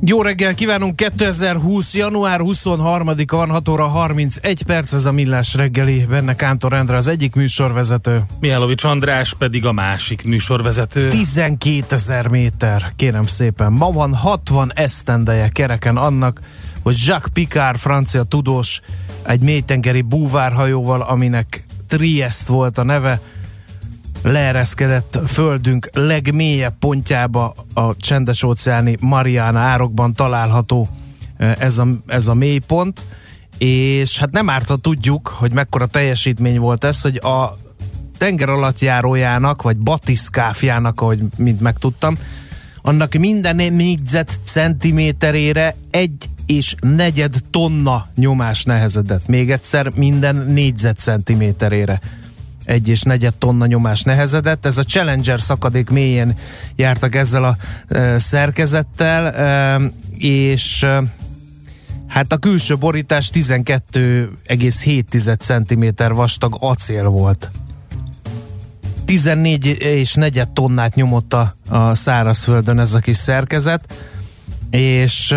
Jó reggel kívánunk, 2020. január 23-a van, 6 óra 31 perc, ez a Millás reggeli, benne Kántor Endre az egyik műsorvezető. Mihálovics András pedig a másik műsorvezető. 12 ezer méter, kérem szépen. Ma van 60 esztendeje kereken annak, hogy Jacques Picard, francia tudós, egy mélytengeri búvárhajóval, aminek Triest volt a neve, leereszkedett földünk legmélyebb pontjába a csendes óceáni Mariana árokban található ez a, ez a mélypont, és hát nem árt, tudjuk, hogy mekkora teljesítmény volt ez, hogy a tenger alatt járójának, vagy batiszkáfjának, ahogy mint megtudtam, annak minden négyzet centiméterére egy és negyed tonna nyomás nehezedett. Még egyszer minden négyzet centiméterére egy és negyed tonna nyomás nehezedett. Ez a Challenger szakadék mélyén jártak ezzel a e, szerkezettel, e, és e, hát a külső borítás 12,7 cm vastag acél volt. 14 és negyed tonnát nyomott a, a szárazföldön ez a kis szerkezet, és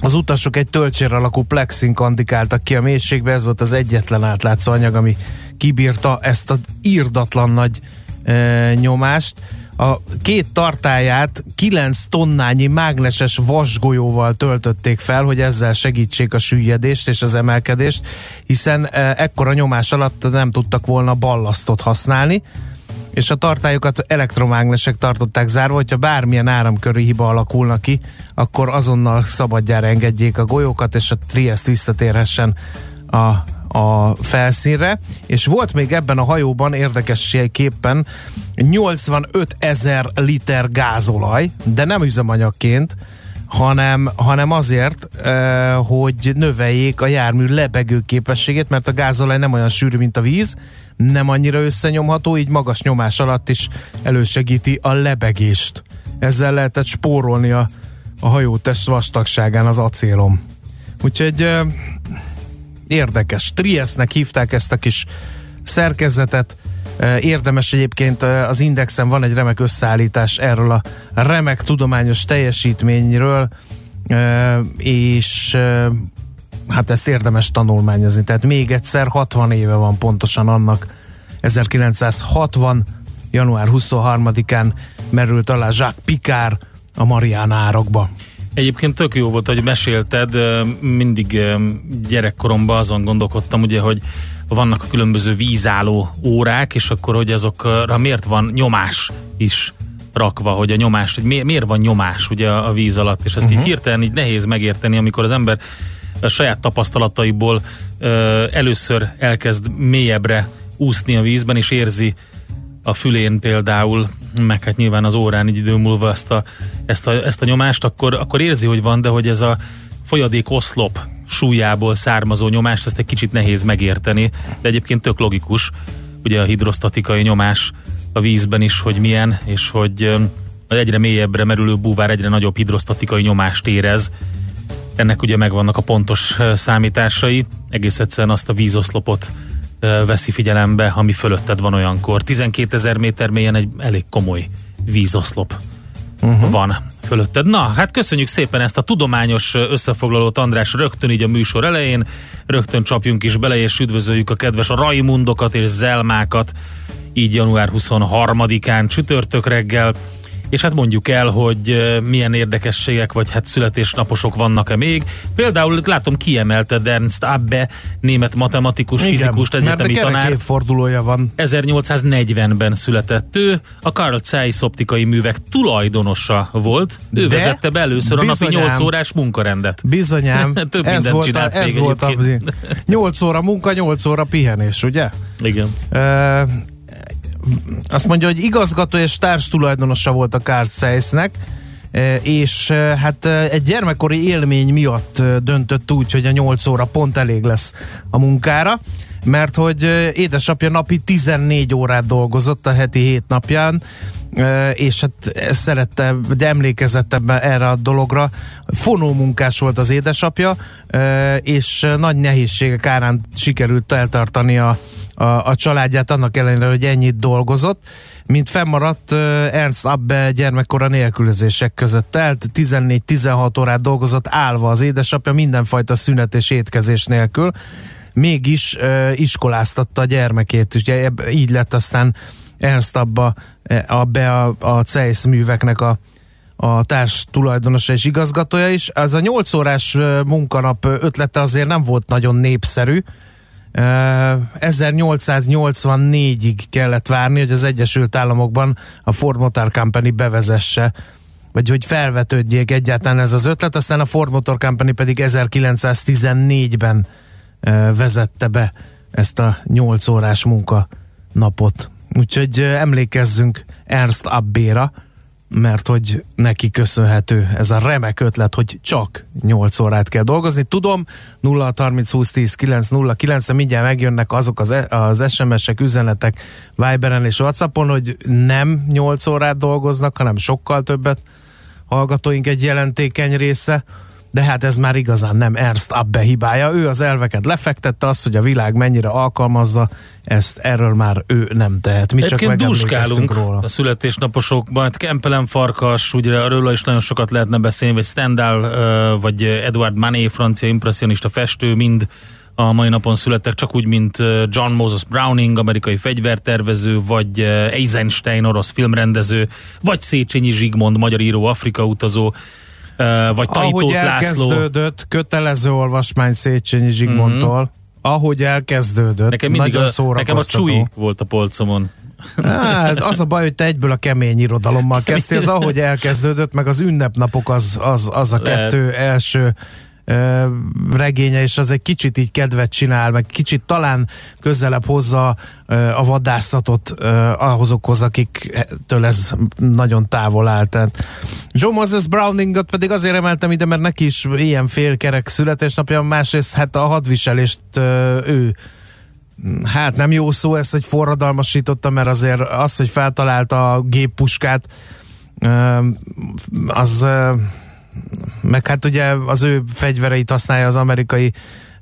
az utasok egy töltsér alakú plexin kandikáltak ki a mélységbe, ez volt az egyetlen átlátszó anyag, ami kibírta ezt az írdatlan nagy e, nyomást. A két tartáját 9 tonnányi mágneses vasgolyóval töltötték fel, hogy ezzel segítsék a süllyedést és az emelkedést, hiszen e, ekkora nyomás alatt nem tudtak volna ballasztot használni és a tartályokat elektromágnesek tartották zárva, hogyha bármilyen áramkörű hiba alakulna ki, akkor azonnal szabadjára engedjék a golyókat, és a Triest visszatérhessen a, a felszínre, és volt még ebben a hajóban érdekességképpen 85 ezer liter gázolaj, de nem üzemanyagként, hanem, hanem azért, hogy növeljék a jármű lebegő képességét, mert a gázolaj nem olyan sűrű, mint a víz, nem annyira összenyomható, így magas nyomás alatt is elősegíti a lebegést. Ezzel lehetett spórolni a, a hajótest vastagságán az acélom. Úgyhogy érdekes. Triesnek hívták ezt a kis szerkezetet. Uh, érdemes egyébként uh, az Indexen van egy remek összeállítás erről a remek tudományos teljesítményről, uh, és hát ezt érdemes tanulmányozni. Tehát még egyszer 60 éve van pontosan annak 1960. január 23-án merült alá Jacques Picard a Mariana árokba. Egyébként tök jó volt, hogy mesélted, mindig gyerekkoromban azon gondolkodtam, ugye, hogy vannak a különböző vízálló órák, és akkor, hogy azokra miért van nyomás is rakva, hogy a nyomás, hogy miért van nyomás ugye a víz alatt, és ezt uh-huh. így mhm. hirtelen így nehéz megérteni, amikor az ember a saját tapasztalataiból ö, először elkezd mélyebbre úszni a vízben, és érzi a fülén például, meg hát nyilván az órán egy idő múlva ezt a, ezt a, ezt a nyomást, akkor, akkor érzi, hogy van, de hogy ez a folyadék oszlop súlyából származó nyomást, ezt egy kicsit nehéz megérteni, de egyébként tök logikus, ugye a hidrosztatikai nyomás a vízben is, hogy milyen, és hogy egyre mélyebbre merülő búvár egyre nagyobb hidrosztatikai nyomást érez, ennek ugye megvannak a pontos számításai, egész egyszerűen azt a vízoszlopot veszi figyelembe, ami fölötted van olyankor. 12 ezer méter mélyen egy elég komoly vízoszlop uh-huh. van fölötted. Na, hát köszönjük szépen ezt a tudományos összefoglalót, András, rögtön így a műsor elején, rögtön csapjunk is bele, és üdvözöljük a kedves Raimundokat és Zelmákat, így január 23-án csütörtök reggel és hát mondjuk el, hogy milyen érdekességek vagy hát születésnaposok vannak-e még. Például látom kiemelte Ernst Abbe, német matematikus, Igen, fizikust, egyetemi mert tanár. évfordulója van. 1840-ben született ő, a Carl Zeiss optikai művek tulajdonosa volt. Ő De vezette be először bizonyám, a napi 8 órás munkarendet. Bizonyám. Több ez volt csinált a, ez még volt a, 8 óra munka, 8 óra pihenés, ugye? Igen. Uh, azt mondja, hogy igazgató és társ tulajdonosa volt a Carl Zeissnek, e, és e, hát e, egy gyermekkori élmény miatt döntött úgy, hogy a 8 óra pont elég lesz a munkára, mert hogy édesapja napi 14 órát dolgozott a heti 7 napján, és hát szerette, de emlékezett ebben erre a dologra. Fonómunkás volt az édesapja, és nagy nehézségek árán sikerült eltartani a, a, a családját, annak ellenére, hogy ennyit dolgozott, mint fennmaradt Ernst Abbe gyermekkora nélkülözések között telt, 14-16 órát dolgozott állva az édesapja, mindenfajta szünet és étkezés nélkül, mégis uh, iskoláztatta a gyermekét, ugye így lett aztán Ernst abba, abbe a, a CEISZ műveknek a, a társ tulajdonosa és igazgatója is. Ez a 8 órás munkanap ötlete azért nem volt nagyon népszerű. 1884-ig kellett várni, hogy az Egyesült Államokban a Ford Motor Company bevezesse vagy hogy felvetődjék egyáltalán ez az ötlet, aztán a Ford Motor Company pedig 1914-ben vezette be ezt a 8 órás munkanapot. Úgyhogy emlékezzünk Ernst Abbéra, mert hogy neki köszönhető ez a remek ötlet, hogy csak 8 órát kell dolgozni. Tudom, 0 30 20 10 9 0 9 mindjárt megjönnek azok az, e- az SMS-ek, üzenetek Viberen és Whatsappon, hogy nem 8 órát dolgoznak, hanem sokkal többet hallgatóink egy jelentékeny része de hát ez már igazán nem Ernst Abbe hibája. Ő az elveket lefektette, az, hogy a világ mennyire alkalmazza, ezt erről már ő nem tehet. Mi csak megemlékeztünk róla. a születésnaposokban. Hát Kempelen Farkas, ugye arról is nagyon sokat lehetne beszélni, vagy Stendhal, vagy Edward Manet, francia impressionista festő, mind a mai napon születtek, csak úgy, mint John Moses Browning, amerikai fegyvertervező, vagy Eisenstein, orosz filmrendező, vagy Széchenyi Zsigmond, magyar író, Afrika utazó, vagy Tanítót Ahogy elkezdődött, kötelező olvasmány Széchenyi Zsigmondtól, mm-hmm. ahogy elkezdődött, nekem mindig nagyon a, Nekem a Csúi volt a polcomon. Hát, az a baj, hogy te egyből a kemény irodalommal kezdtél, az ahogy elkezdődött, meg az ünnepnapok az, az, az a Lehet. kettő első regénye, és az egy kicsit így kedvet csinál, meg kicsit talán közelebb hozza a vadászatot ahhozokhoz, akiktől ez nagyon távol áll. Tehát Joe Moses Browningot pedig azért emeltem ide, mert neki is ilyen félkerek születésnapja, másrészt hát a hadviselést ő hát nem jó szó ez, hogy forradalmasította, mert azért az, hogy feltalálta a géppuskát, az meg hát ugye az ő fegyvereit használja az amerikai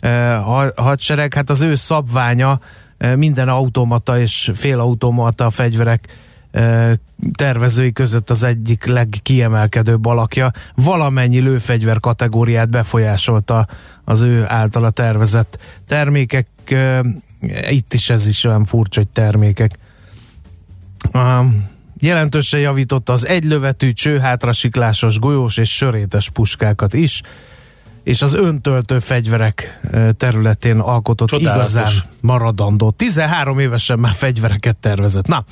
uh, hadsereg, hát az ő szabványa uh, minden automata és félautomata fegyverek uh, tervezői között az egyik legkiemelkedőbb alakja. Valamennyi lőfegyver kategóriát befolyásolta az ő általa tervezett termékek. Itt is ez is olyan furcsa, hogy termékek. Jelentősen javította az egylövetű, csőhátrasiklásos, golyós és sörétes puskákat is, és az öntöltő fegyverek területén alkotott Csodálatos. igazán maradandó. 13 évesen már fegyvereket tervezett. Na,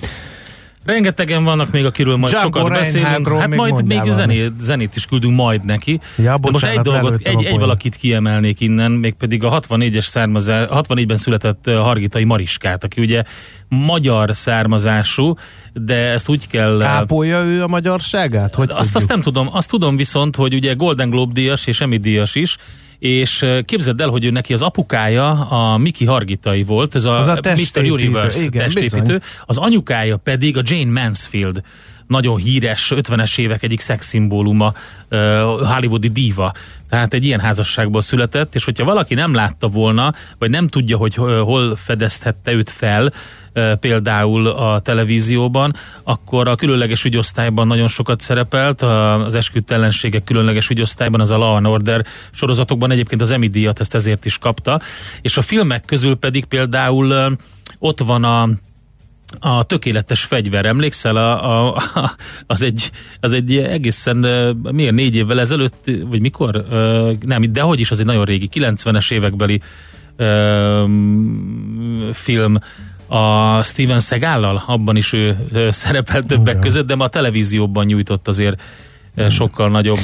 Rengetegen vannak még, akiről majd Django sokat beszélünk. Hát még majd még zenét, zenét is küldünk majd neki. Ja, bocsánat, De most egy dolgot, egy, egy valakit kiemelnék innen, mégpedig a 64-es származás, 64-ben született Hargitai Mariskát, aki ugye magyar származású, de ezt úgy kell... Ápolja ő a magyarságát? Hogy azt, azt nem tudom. Azt tudom viszont, hogy ugye Golden Globe díjas és Emmy díjas is, és képzeld el, hogy ő neki az apukája a Miki Hargitai volt, ez a, az a Mr. Universe igen, testépítő, bizony. az anyukája pedig a Jane Mansfield nagyon híres 50-es évek egyik szexszimbóluma, hollywoodi diva. Tehát egy ilyen házasságból született, és hogyha valaki nem látta volna, vagy nem tudja, hogy hol fedezhette őt fel, például a televízióban, akkor a különleges ügyosztályban nagyon sokat szerepelt, az esküdt ellenségek különleges ügyosztályban, az a Law and Order sorozatokban egyébként az Emmy díjat ezt ezért is kapta, és a filmek közül pedig például ott van a a tökéletes fegyver, emlékszel? A, a, a, az, egy, az egy egészen, miért négy évvel ezelőtt, vagy mikor? Nem, de hogy is, az egy nagyon régi, 90-es évekbeli film, a Steven Segállal, abban is ő szerepelt többek között, de ma a televízióban nyújtott azért sokkal nagyobb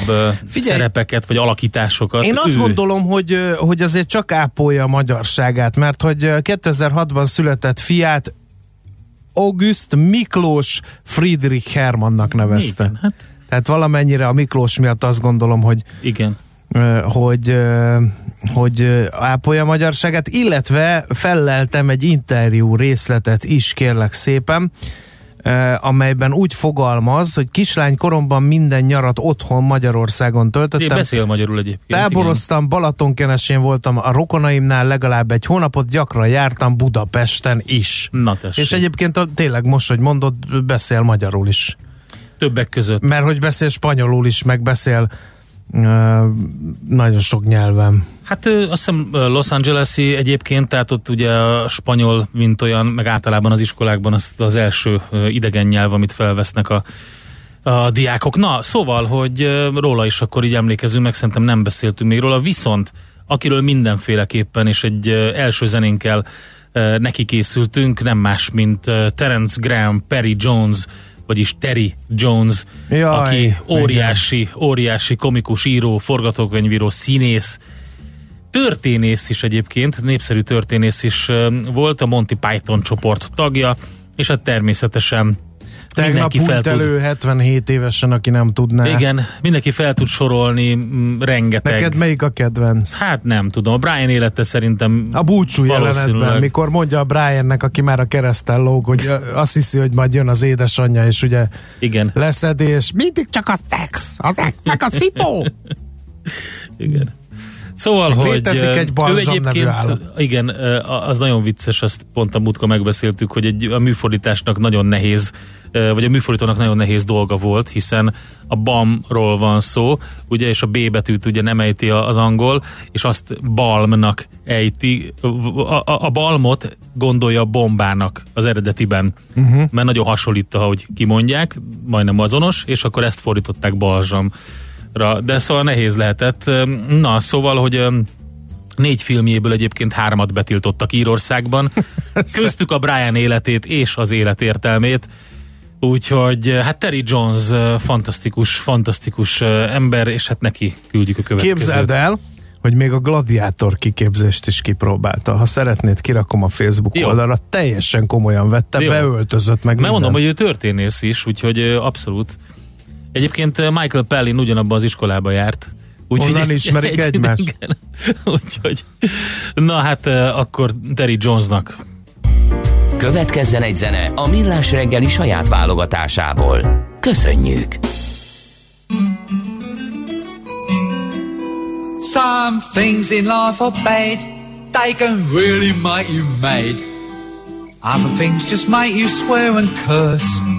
Figyelj, szerepeket, vagy alakításokat. Én azt ő... gondolom, hogy, hogy azért csak ápolja a magyarságát, mert hogy 2006-ban született fiát August Miklós Friedrich Hermannnak nevezte. Igen, hát... Tehát valamennyire a Miklós miatt azt gondolom, hogy Igen hogy, hogy ápolja a magyarságát, illetve felleltem egy interjú részletet is, kérlek szépen, amelyben úgy fogalmaz, hogy kislány koromban minden nyarat otthon Magyarországon töltöttem. Én beszél magyarul egyébként. Táboroztam, igen. Balatonkenesén voltam a rokonaimnál legalább egy hónapot, gyakran jártam Budapesten is. Na tessék. És egyébként tényleg most, hogy mondod, beszél magyarul is. Többek között. Mert hogy beszél spanyolul is, meg beszél nagyon sok nyelven. Hát azt hiszem Los Angeles-i egyébként, tehát ott ugye a spanyol, mint olyan, meg általában az iskolákban az, az első idegen nyelv, amit felvesznek a, a diákok. Na, szóval, hogy róla is akkor így emlékezünk, meg szerintem nem beszéltünk még róla, viszont akiről mindenféleképpen, és egy első zenénkkel neki készültünk, nem más, mint Terence Graham, Perry Jones, vagyis Terry Jones, Jaj, aki óriási, igen. óriási komikus író, forgatókönyvíró, színész, történész is egyébként, népszerű történész is volt, a Monty Python csoport tagja, és hát természetesen Tegnap mindenki fel elő tud... 77 évesen, aki nem tudná. Igen, mindenki fel tud sorolni m, rengeteg. Neked melyik a kedvenc? Hát nem tudom, a Brian élete szerintem A búcsú jelenetben, mikor mondja a Briannek, aki már a keresztel lóg, hogy azt hiszi, hogy majd jön az édesanyja, és ugye Igen. leszedés, mindig csak a szex, az meg a szipó. Igen. Szóval, hogy Létezik egy ő egyébként, igen, az nagyon vicces, azt pont a múltkor megbeszéltük, hogy egy, a műfordításnak nagyon nehéz, vagy a műfordítónak nagyon nehéz dolga volt, hiszen a BAM-ról van szó, ugye, és a B betűt ugye nem ejti az angol, és azt balmnak ejti. A, a, a balmot gondolja bombának az eredetiben, uh-huh. mert nagyon hasonlít, ahogy kimondják, majdnem azonos, és akkor ezt fordították balzsam de szóval nehéz lehetett. Na, szóval, hogy négy filmjéből egyébként hármat betiltottak Írországban, köztük a Brian életét és az életértelmét, Úgyhogy hát Terry Jones fantasztikus, fantasztikus ember, és hát neki küldjük a következőt. Képzeld el, hogy még a gladiátor kiképzést is kipróbálta. Ha szeretnéd, kirakom a Facebook Jó. oldalra. Teljesen komolyan vette, Jó. beöltözött meg Mert mondom, hogy ő történész is, úgyhogy abszolút Egyébként Michael Pellin ugyanabban az iskolába járt. Úgy Onnan ismerik egy, egymást. Igen. Úgyhogy, na hát akkor Terry Jonesnak. Következzen egy zene a Millás reggeli saját válogatásából. Köszönjük! Some things in life are bad, they can really make you mad. Other things just make you swear and curse.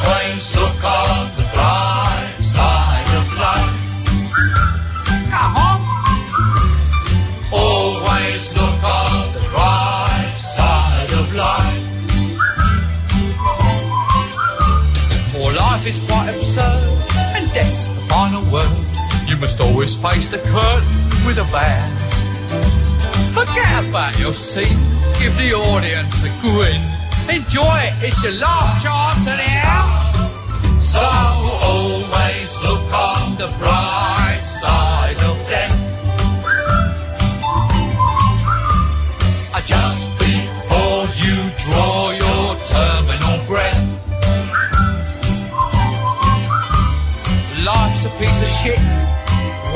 must always face the curtain with a bow. Forget about your scene, give the audience a grin. Enjoy it, it's your last chance anyhow. So always look on the bright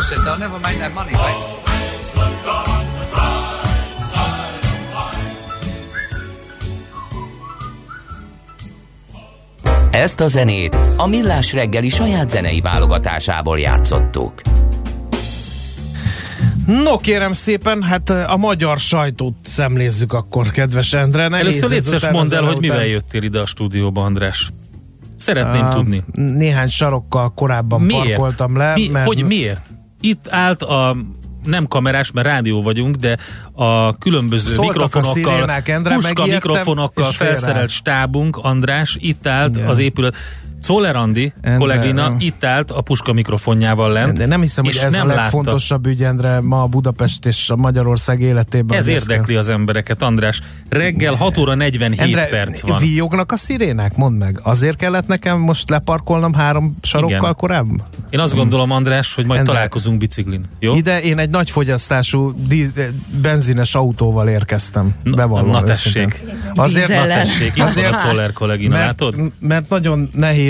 I said, they'll never make that money back. Ezt a zenét a Millás reggeli saját zenei válogatásából játszottuk. No kérem szépen, hát a magyar sajtót szemlézzük akkor, kedves Endre. Nehéz Először ezután mondd el, hogy elután. mivel jöttél ide a stúdióba, András. Szeretném Ah, tudni. Néhány sarokkal korábban Miért? parkoltam le. Mi, mert Hogy miért? Itt állt a nem kamerás, mert rádió vagyunk, de a különböző Szóltak a mikrofonokkal, szirénák, Endre, puska mikrofonokkal felszerelt stábunk, András, itt állt Igen. az épület. Czoller Andi, kollégina, itt állt a puska mikrofonjával lent. De nem hiszem, hogy ez nem a legfontosabb ügy, Endre, ma a Budapest és a Magyarország életében. Ez érdekli az embereket, András. Reggel 6 óra 47 Endre, perc van. víjognak a szirénák? Mondd meg. Azért kellett nekem most leparkolnom három sarokkal Igen. korábban? Én azt gondolom, András, hogy majd Endre. találkozunk biciklin. Jó? Ide én egy nagy fogyasztású di- benzines autóval érkeztem. Na- Bevallom na őszintén. tessék. Azért, Na tessék, itt van a Azért- Czoller kollégina, mert, látod? mert nagyon nehéz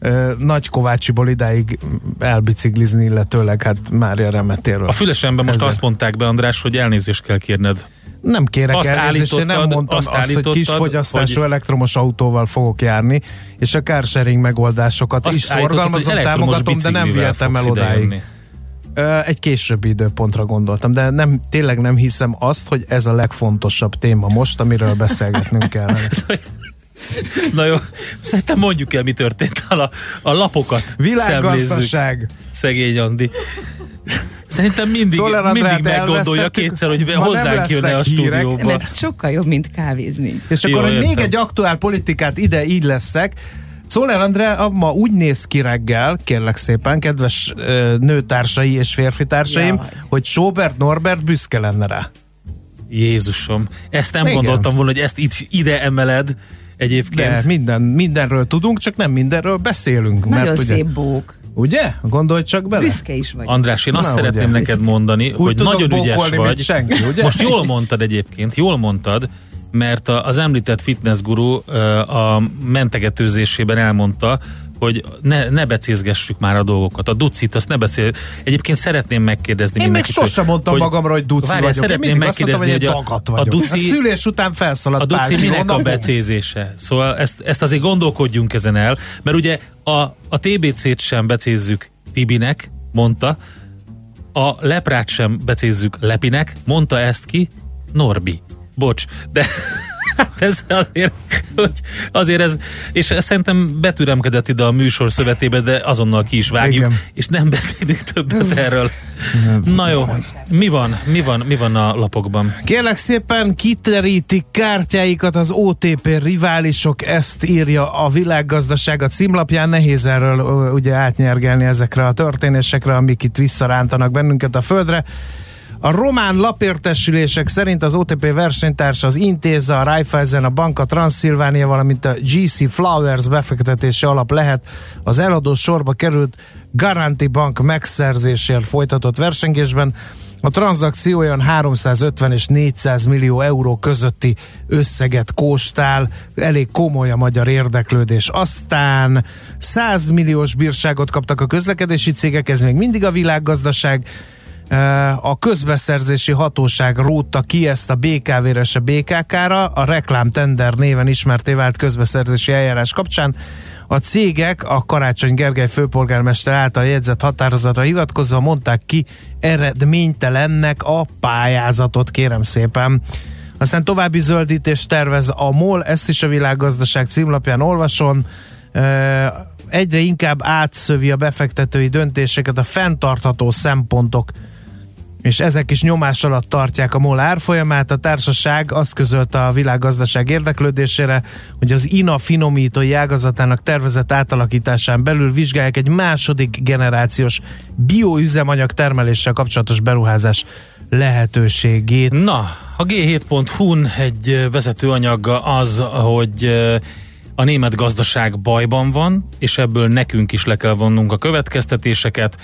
uh, Nagy Kovácsiból idáig elbiciklizni, illetőleg hát Mária Remetéről. A fülesemben most Ezért. azt mondták be, András, hogy elnézést kell kérned. Nem kérek Azt elnézést, én nem mondtam azt azt, hogy állítottad, kis fogyasztású hogy- elektromos autóval fogok járni, és a carsharing megoldásokat Azt is szorgalmazom, támogatom, de nem vihetem el odáig. idejönni. Ö, Egy későbbi időpontra gondoltam, de nem, tényleg nem hiszem azt, hogy ez a legfontosabb téma most, amiről beszélgetnünk kell. Na jó, szerintem mondjuk el, mi történt. A, a lapokat. Világgazdaság. Szegény Andi. Szerintem mindig, Andrát mindig meggondolja kétszer, hogy hozzánk jönne a hírek. stúdióba. Mert ez sokkal jobb, mint kávézni. És Jó, akkor, hogy még egy aktuál politikát ide így leszek, Szóler André ma úgy néz ki reggel, kérlek szépen, kedves nőtársai és férfitársaim, Jaj. hogy Sobert Norbert büszke lenne rá. Jézusom, ezt nem Igen. gondoltam volna, hogy ezt itt ide emeled egyébként. De minden, mindenről tudunk, csak nem mindenről beszélünk. Nagyon mert ugye, szép bók. Ugye? Gondolj csak bele. Büszke is vagy. András, én azt Na, szeretném ugye. neked mondani, hogy tudok nagyon ügyes vagy. senki, ugye? Most jól mondtad egyébként, jól mondtad, mert a- az említett fitness guru a mentegetőzésében elmondta, hogy ne, ne becézgessük már a dolgokat. A ducit, azt ne beszél. Egyébként szeretném megkérdezni Én még sosem mondtam magamra, hogy duci Várjál, vagyok. Én szeretném mondtam, megkérdezni, hogy, hogy a, a duci, a szülés után felszaladt a duci minek a becézése? Szóval ezt, ezt azért gondolkodjunk ezen el, mert ugye a, a TBC-t sem becézzük Tibinek, mondta, a leprát sem becézzük Lepinek, mondta ezt ki Norbi. Bocs, de ez azért Hogy azért ez, és szerintem betüremkedett ide a műsor szövetébe, de azonnal ki is vágjuk, Igen. és nem beszélünk többet erről. Na jó, mi van, mi van, mi van a lapokban? Kérlek szépen kiterítik kártyáikat az OTP riválisok, ezt írja a világgazdaság a címlapján. Nehéz erről ugye átnyergelni ezekre a történésekre, amik itt visszarántanak bennünket a földre. A román lapértesülések szerint az OTP versenytársa az Intéza, a Raiffeisen, a Banka Transzilvánia, valamint a GC Flowers befektetési alap lehet az eladó sorba került Garanti Bank megszerzésért folytatott versengésben. A tranzakció olyan 350 és 400 millió euró közötti összeget kóstál, elég komoly a magyar érdeklődés. Aztán 100 milliós bírságot kaptak a közlekedési cégek, ez még mindig a világgazdaság. A közbeszerzési hatóság rótta ki ezt a BKV-re a BKK-ra, a reklámtender néven ismerté vált közbeszerzési eljárás kapcsán. A cégek a Karácsony Gergely főpolgármester által jegyzett határozatra hivatkozva mondták ki eredménytelennek a pályázatot, kérem szépen. Aztán további zöldítést tervez a MOL, ezt is a világgazdaság címlapján olvason. Egyre inkább átszövi a befektetői döntéseket a fenntartható szempontok és ezek is nyomás alatt tartják a MOL árfolyamát. A társaság azt közölte a világgazdaság érdeklődésére, hogy az INA finomítói ágazatának tervezett átalakításán belül vizsgálják egy második generációs bioüzemanyag termeléssel kapcsolatos beruházás lehetőségét. Na, a G7.hu-n egy vezetőanyag az, hogy a német gazdaság bajban van, és ebből nekünk is le kell vonnunk a következtetéseket.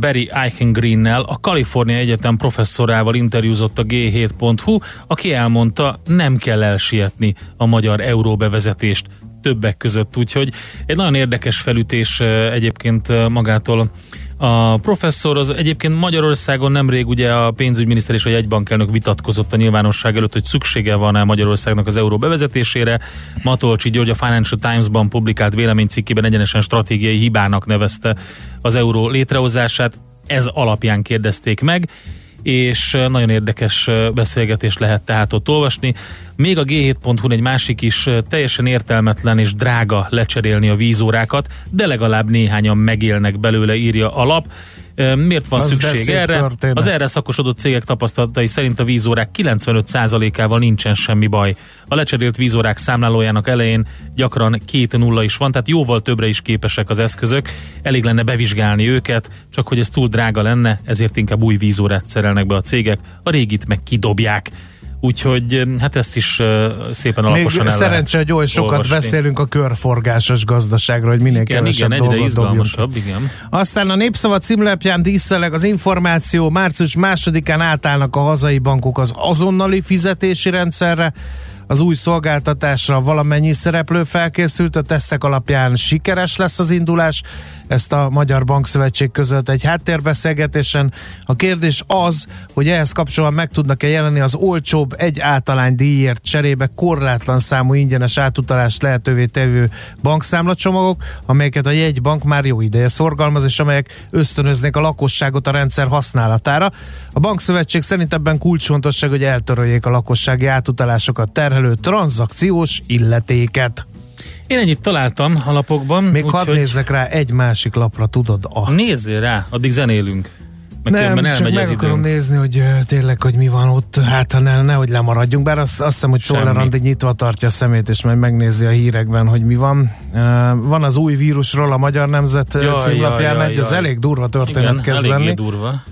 Barry Eichengreennel, a Kalifornia Egyetem professzorával interjúzott a G7.hu, aki elmondta, nem kell elsietni a magyar euróbevezetést többek között, úgyhogy egy nagyon érdekes felütés egyébként magától a professzor az egyébként Magyarországon nemrég ugye a pénzügyminiszter és a jegybankelnök vitatkozott a nyilvánosság előtt, hogy szüksége van-e Magyarországnak az euró bevezetésére. Matolcsi György a Financial Times-ban publikált véleménycikkében egyenesen stratégiai hibának nevezte az euró létrehozását. Ez alapján kérdezték meg és nagyon érdekes beszélgetés lehet tehát ott olvasni. Még a G7.hu egy másik is teljesen értelmetlen és drága lecserélni a vízórákat, de legalább néhányan megélnek belőle, írja a lap. Miért van Az szükség erre? történet. Az erre szakosodott cégek tapasztalatai szerint a vízórák 95%-ával nincsen semmi baj. A lecserélt vízórák számlálójának elején gyakran két nulla is van, tehát jóval többre is képesek az eszközök. Elég lenne bevizsgálni őket, csak hogy ez túl drága lenne, ezért inkább új vízórát szerelnek be a cégek, a régit meg kidobják. Úgyhogy hát ezt is szépen Még alaposan el szerencsé, hogy oly sokat olvasni. beszélünk a körforgásos gazdaságról, hogy minél Igen, kevesebb igen, egyre dolgot izgalmasabb, igen. Aztán a Népszava címlepján díszeleg az információ, március másodikán átállnak a hazai bankok az azonnali fizetési rendszerre, az új szolgáltatásra valamennyi szereplő felkészült, a tesztek alapján sikeres lesz az indulás, ezt a Magyar Bankszövetség közölt egy háttérbeszélgetésen. A kérdés az, hogy ehhez kapcsolatban meg tudnak-e jelenni az olcsóbb egy általány díjért cserébe korlátlan számú ingyenes átutalást lehetővé tevő bankszámlacsomagok, amelyeket a jegybank már jó ideje szorgalmaz, és amelyek ösztönöznék a lakosságot a rendszer használatára. A Bankszövetség szerint ebben kulcsfontosság, hogy eltöröljék a lakossági átutalásokat terhelő tranzakciós illetéket. Én ennyit találtam a lapokban. Még hadd úgyhogy nézzek rá egy másik lapra, tudod? A... Nézzél rá, addig zenélünk. Meg Nem, csak meg akarom időm. nézni, hogy tényleg, hogy mi van ott, hát ha ne, nehogy lemaradjunk, bár azt, azt hiszem, hogy. Czoller Andi nyitva tartja a szemét, és majd megnézi a hírekben, hogy mi van. Uh, van az új vírusról a Magyar Nemzet Jaj, címlapján, jaj, egy, jaj, az elég durva történet Igen, kezd lenni. durva.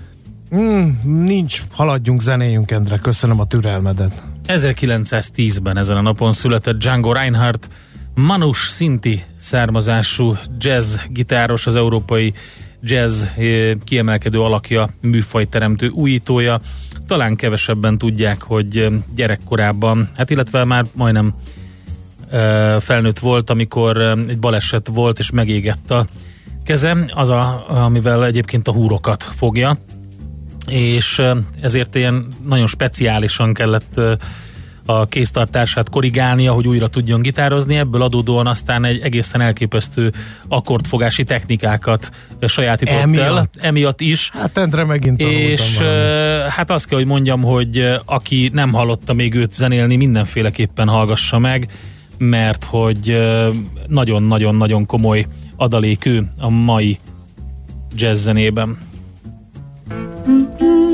Mm, nincs, haladjunk, zenéjünk, Endre, köszönöm a türelmedet. 1910-ben ezen a napon született Django Reinhardt, Manus Sinti származású jazz gitáros, az európai jazz eh, kiemelkedő alakja, műfajteremtő újítója. Talán kevesebben tudják, hogy eh, gyerekkorában, hát illetve már majdnem eh, felnőtt volt, amikor egy baleset volt, és megégett a keze, az a, amivel egyébként a húrokat fogja, és ezért ilyen nagyon speciálisan kellett a kéztartását korrigálnia, hogy újra tudjon gitározni, ebből adódóan aztán egy egészen elképesztő akkordfogási technikákat sajátított el, Emiatt? emiatt is, Hát Endre megint és valamit. uh, hát azt kell, hogy mondjam, hogy aki nem hallotta még őt zenélni, mindenféleképpen hallgassa meg, mert hogy nagyon-nagyon-nagyon komoly adalékű a mai jazz zenében. Hol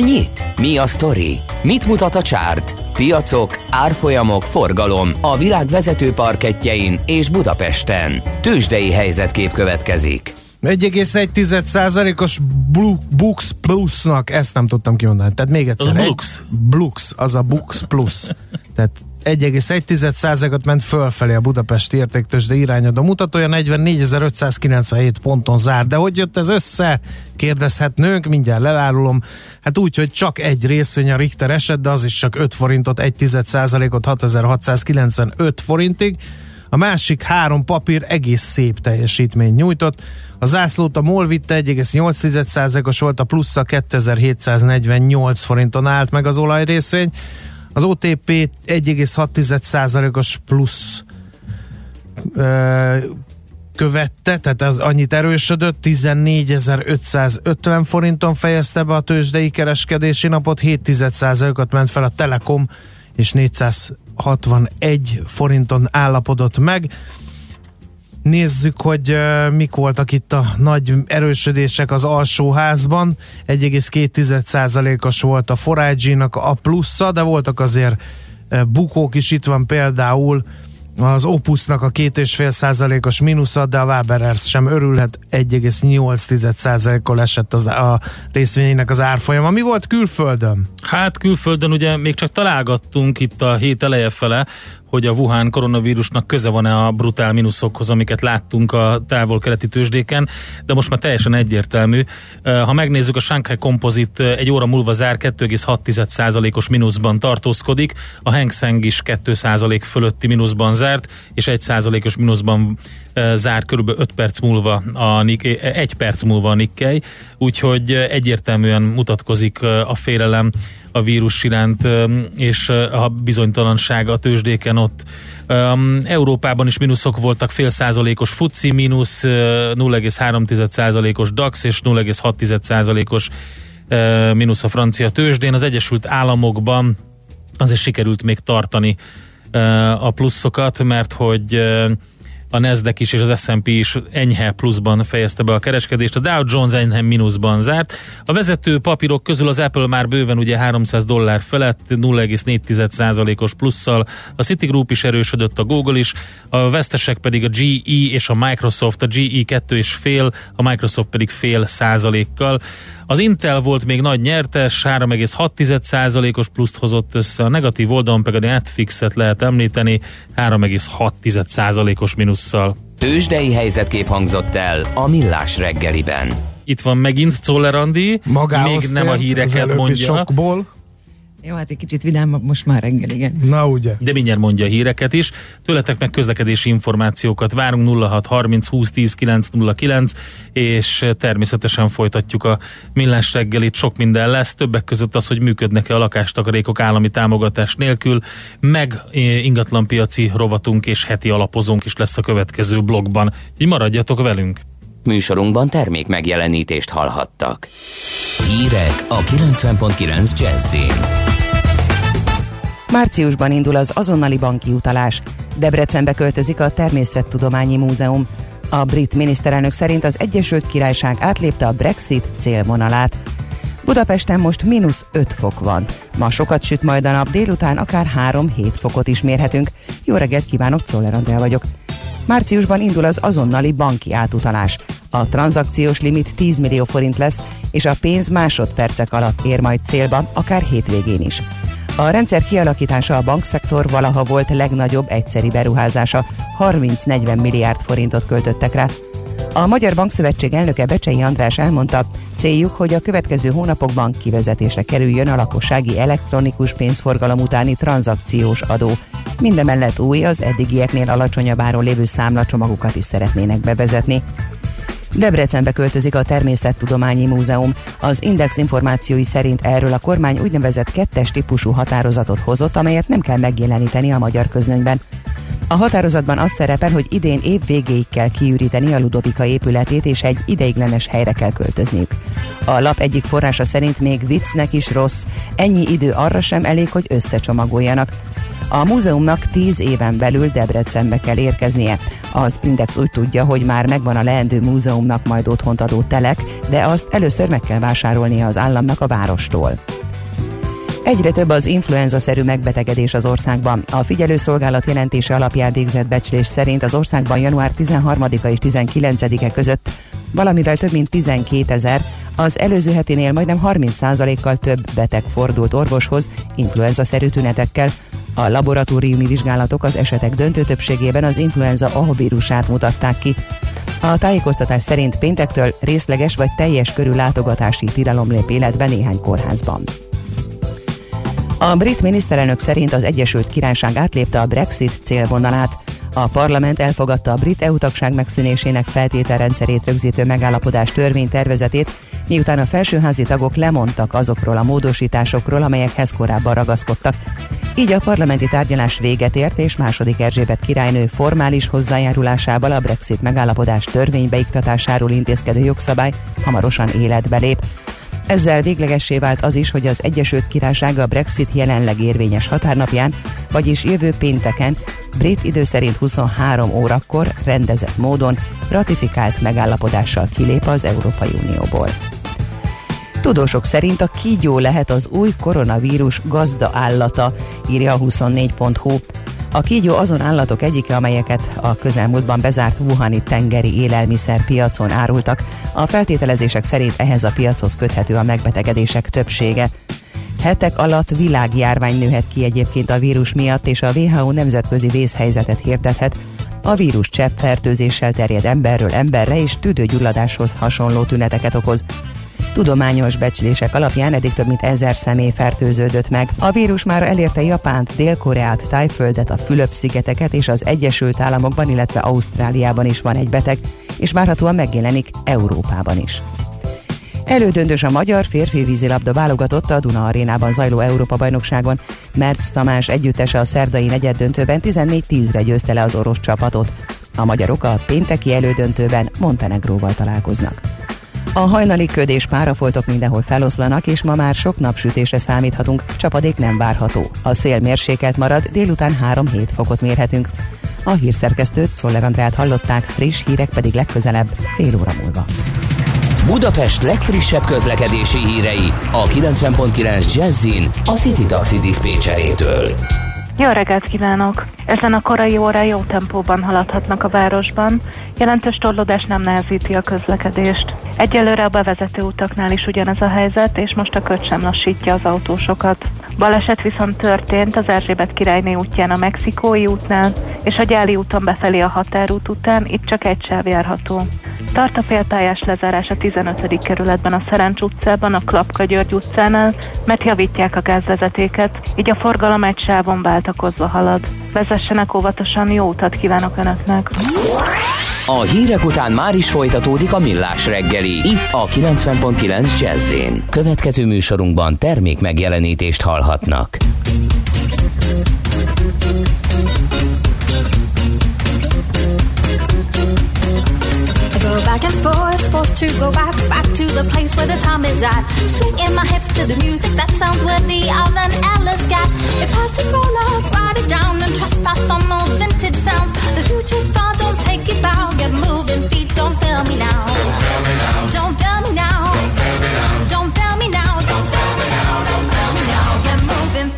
nyit? Mi a sztori? Mit mutat a csárt? Piacok, árfolyamok, forgalom a világ vezető parketjein és Budapesten. Tősdei helyzetkép következik. 1,1%-os Bux Plusnak, ezt nem tudtam kimondani. Tehát még egyszer. Az Blux. Blux, az a Bux Plus. Tehát 1,1%-ot ment fölfelé a Budapesti értéktősde irányadó mutatója, 44.597 ponton zár. De hogy jött ez össze? Kérdezhetnőnk, mindjárt lelárulom. Hát úgy, hogy csak egy részvény a Richter eset, de az is csak 5 forintot, 1,1%-ot 6695 forintig. A másik három papír egész szép teljesítmény nyújtott. A zászlót a MOL vitte 1,8%-os volt, a plusza 2748 forinton állt meg az olajrészvény. Az OTP 1,6%-os plusz követte, tehát az annyit erősödött, 14.550 forinton fejezte be a tőzsdei kereskedési napot, 7%-ot ment fel a Telekom, és 461 forinton állapodott meg. Nézzük, hogy mik voltak itt a nagy erősödések az alsóházban. 1,2%-os volt a Forage-nak a plusza, de voltak azért bukók is. Itt van például az Opusnak a 2,5 százalékos mínusza, de a Waberers sem örülhet, 1,8 esett az, a részvényének az árfolyama. Mi volt külföldön? Hát külföldön ugye még csak találgattunk itt a hét eleje fele, hogy a Wuhan koronavírusnak köze van-e a brutál mínuszokhoz, amiket láttunk a távol-keleti tőzsdéken, de most már teljesen egyértelmű. Ha megnézzük, a Shanghai Composite egy óra múlva zár 2,6%-os mínuszban tartózkodik, a Hang Seng is 2% fölötti mínuszban zárt, és 1%-os mínuszban zár körülbelül 5 perc múlva a egy perc múlva a Nikkei, úgyhogy egyértelműen mutatkozik a félelem a vírus iránt, és a bizonytalanság a tőzsdéken ott. Európában is mínuszok voltak, fél százalékos FUCI mínusz, 0,3 százalékos DAX és 0,6 százalékos mínusz a francia tőzsdén. Az Egyesült Államokban azért sikerült még tartani a pluszokat, mert hogy a Nasdaq is és az S&P is enyhe pluszban fejezte be a kereskedést, a Dow Jones enyhe mínuszban zárt. A vezető papírok közül az Apple már bőven ugye 300 dollár felett 0,4%-os plusszal, a Citigroup is erősödött, a Google is, a vesztesek pedig a GE és a Microsoft, a GE 2 és fél, a Microsoft pedig fél százalékkal. Az Intel volt még nagy nyertes, 3,6%-os pluszt hozott össze, a negatív oldalon pedig a Netflixet lehet említeni, 3,6%-os minusszal. Tőzsdei helyzetkép hangzott el a Millás reggeliben. Itt van megint Czoller Andi, még nem a híreket mondja. Sokból. Jó, hát egy kicsit vidámabb most már reggel, igen. Na ugye. De mindjárt mondja a híreket is. Tőletek meg közlekedési információkat várunk 06 30 20 10 909 és természetesen folytatjuk a millás reggelit. Sok minden lesz, többek között az, hogy működnek-e a lakástakarékok állami támogatás nélkül, meg ingatlanpiaci rovatunk és heti alapozónk is lesz a következő blogban. Így maradjatok velünk! Műsorunkban termék megjelenítést hallhattak. Hírek a 90.9 Jazzin. Márciusban indul az azonnali banki utalás. Debrecenbe költözik a Természettudományi Múzeum. A brit miniszterelnök szerint az Egyesült Királyság átlépte a Brexit célvonalát. Budapesten most mínusz 5 fok van. Ma sokat süt majd a nap, délután akár 3-7 fokot is mérhetünk. Jó reggelt kívánok, Czoller Andrea vagyok. Márciusban indul az azonnali banki átutalás. A tranzakciós limit 10 millió forint lesz, és a pénz másodpercek alatt ér majd célba, akár hétvégén is. A rendszer kialakítása a bankszektor valaha volt legnagyobb egyszeri beruházása, 30-40 milliárd forintot költöttek rá. A Magyar Bankszövetség elnöke Becsei András elmondta, céljuk, hogy a következő hónapokban kivezetésre kerüljön a lakossági elektronikus pénzforgalom utáni tranzakciós adó. Mindemellett új, az eddigieknél alacsonyabb áron lévő számlacsomagokat is szeretnének bevezetni. Debrecenbe költözik a Természettudományi Múzeum. Az Index információi szerint erről a kormány úgynevezett kettes típusú határozatot hozott, amelyet nem kell megjeleníteni a magyar közlönyben. A határozatban az szerepel, hogy idén év végéig kell kiüríteni a Ludovika épületét, és egy ideiglenes helyre kell költözniük. A lap egyik forrása szerint még viccnek is rossz, ennyi idő arra sem elég, hogy összecsomagoljanak. A múzeumnak 10 éven belül Debrecenbe kell érkeznie. Az Index úgy tudja, hogy már megvan a leendő múzeumnak majd otthont adó telek, de azt először meg kell vásárolnia az államnak a várostól. Egyre több az influenza-szerű megbetegedés az országban. A figyelőszolgálat jelentése alapján végzett becslés szerint az országban január 13-a és 19-e között valamivel több mint 12 ezer, az előző heténél majdnem 30%-kal több beteg fordult orvoshoz influenza-szerű tünetekkel, a laboratóriumi vizsgálatok az esetek döntő többségében az influenza A vírusát mutatták ki. A tájékoztatás szerint péntektől részleges vagy teljes körű látogatási tilalom lép életbe néhány kórházban. A brit miniszterelnök szerint az Egyesült Királyság átlépte a Brexit célvonalát. A parlament elfogadta a brit EU tagság megszűnésének feltételrendszerét rögzítő megállapodás törvénytervezetét, miután a felsőházi tagok lemondtak azokról a módosításokról, amelyekhez korábban ragaszkodtak. Így a parlamenti tárgyalás véget ért, és második Erzsébet királynő formális hozzájárulásával a Brexit megállapodás törvénybeiktatásáról intézkedő jogszabály hamarosan életbe lép. Ezzel véglegessé vált az is, hogy az Egyesült Királyság a Brexit jelenleg érvényes határnapján, vagyis jövő pénteken, brit idő szerint 23 órakor rendezett módon ratifikált megállapodással kilép az Európai Unióból. Tudósok szerint a kígyó lehet az új koronavírus gazda állata, írja a 24.hu. A kígyó azon állatok egyike, amelyeket a közelmúltban bezárt Wuhani tengeri élelmiszerpiacon árultak. A feltételezések szerint ehhez a piachoz köthető a megbetegedések többsége. Hetek alatt világjárvány nőhet ki egyébként a vírus miatt, és a WHO nemzetközi vészhelyzetet hirdethet. A vírus cseppfertőzéssel terjed emberről emberre, és tüdőgyulladáshoz hasonló tüneteket okoz. Tudományos becslések alapján eddig több mint ezer személy fertőződött meg. A vírus már elérte Japánt, Dél-Koreát, Tájföldet, a Fülöp-szigeteket és az Egyesült Államokban, illetve Ausztráliában is van egy beteg, és várhatóan megjelenik Európában is. Elődöntős a magyar férfi vízilabda válogatott a Duna arénában zajló Európa-bajnokságon. Mertz Tamás együttese a szerdai negyeddöntőben 14-10-re győzte le az orosz csapatot. A magyarok a pénteki elődöntőben Montenegróval találkoznak. A hajnali köd és párafoltok mindenhol feloszlanak, és ma már sok napsütésre számíthatunk, csapadék nem várható. A szél mérsékelt marad, délután 3-7 fokot mérhetünk. A hírszerkesztőt Szoller Andrát hallották, friss hírek pedig legközelebb, fél óra múlva. Budapest legfrissebb közlekedési hírei a 90.9 Jazzin a City Taxi Dispécsejétől. Jó reggelt kívánok! Ezen a korai órán jó tempóban haladhatnak a városban. Jelentős torlódás nem nehezíti a közlekedést. Egyelőre a bevezető utaknál is ugyanez a helyzet, és most a köt sem lassítja az autósokat. Baleset viszont történt az Erzsébet királyné útján a Mexikói útnál, és a Gyáli úton befelé a határút után, itt csak egy sáv járható. Tart a félpályás lezárás a 15. kerületben a Szerencs utcában, a Klapka György utcánál, mert javítják a gázvezetéket, így a forgalom egy sávon váltakozva halad. Vezessenek óvatosan, jó utat kívánok Önöknek! A hírek után már is folytatódik a millás reggeli, itt a 90.9 jazz Következő műsorunkban termék megjelenítést hallhatnak. back and forth, forced to go back, back to the place where the time is at. Swinging my hips to the music that sounds worthy of an Alice cat. If past is roll write it down and trespass on those vintage sounds. The future's far, don't take it out.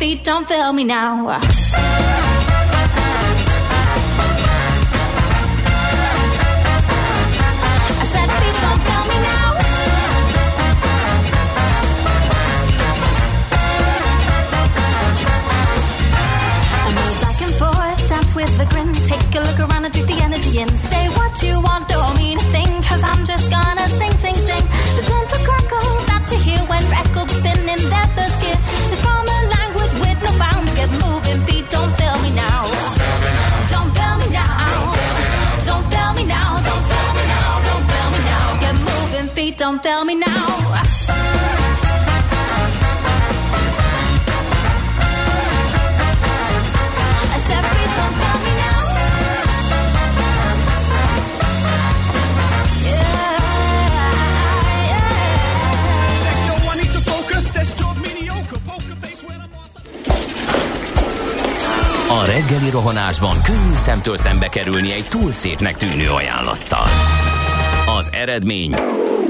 Feet, don't fail me now. With a grin. Take a look around and the energy in. Say what you want, don't mean a I'm just gonna sing, sing, sing. The gentle that you hear when records. Don't fail me now. A reggeli rohanásban könnyű szemtől szembe kerülni egy túl szépnek tűnő ajánlattal. Az eredmény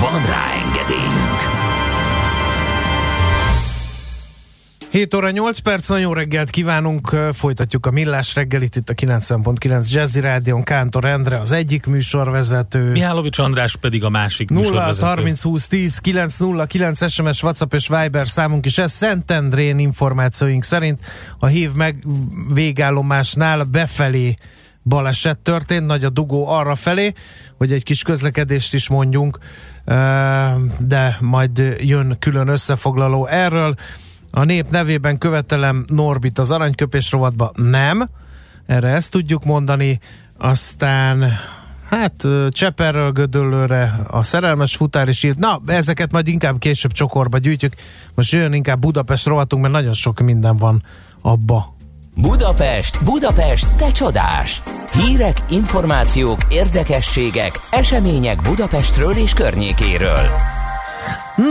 Van rá engedélyünk! 7 óra 8 perc, nagyon jó reggelt kívánunk, folytatjuk a Millás reggelit itt a 90.9 Jazzy Rádion, Kántor Endre az egyik műsorvezető. Mihálovics András pedig a másik 0 műsorvezető. 30 20 10 9 0 9 SMS, WhatsApp és Viber számunk is ez. Szentendrén információink szerint a hív meg végállomásnál befelé baleset történt, nagy a dugó arra felé, hogy egy kis közlekedést is mondjunk, de majd jön külön összefoglaló erről. A nép nevében követelem Norbit az aranyköpés rovatba. Nem, erre ezt tudjuk mondani. Aztán Hát Cseperről Gödöllőre a szerelmes futár is írt. Na, ezeket majd inkább később csokorba gyűjtjük. Most jön inkább Budapest rovatunk, mert nagyon sok minden van abba. Budapest, Budapest, te csodás! Hírek, információk, érdekességek, események Budapestről és környékéről.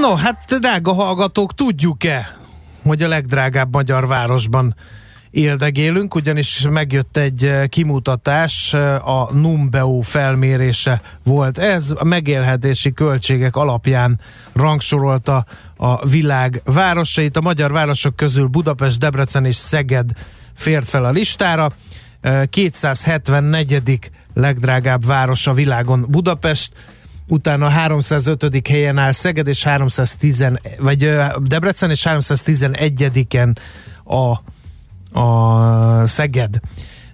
No, hát drága hallgatók, tudjuk-e, hogy a legdrágább magyar városban éldegélünk, ugyanis megjött egy eh, kimutatás, eh, a Numbeo felmérése volt ez, a megélhetési költségek alapján rangsorolta a világ városait. A magyar városok közül Budapest, Debrecen és Szeged fért fel a listára. Eh, 274. legdrágább város a világon Budapest, utána a 305. helyen áll Szeged, és 310, vagy Debrecen, és 311-en a a Szeged.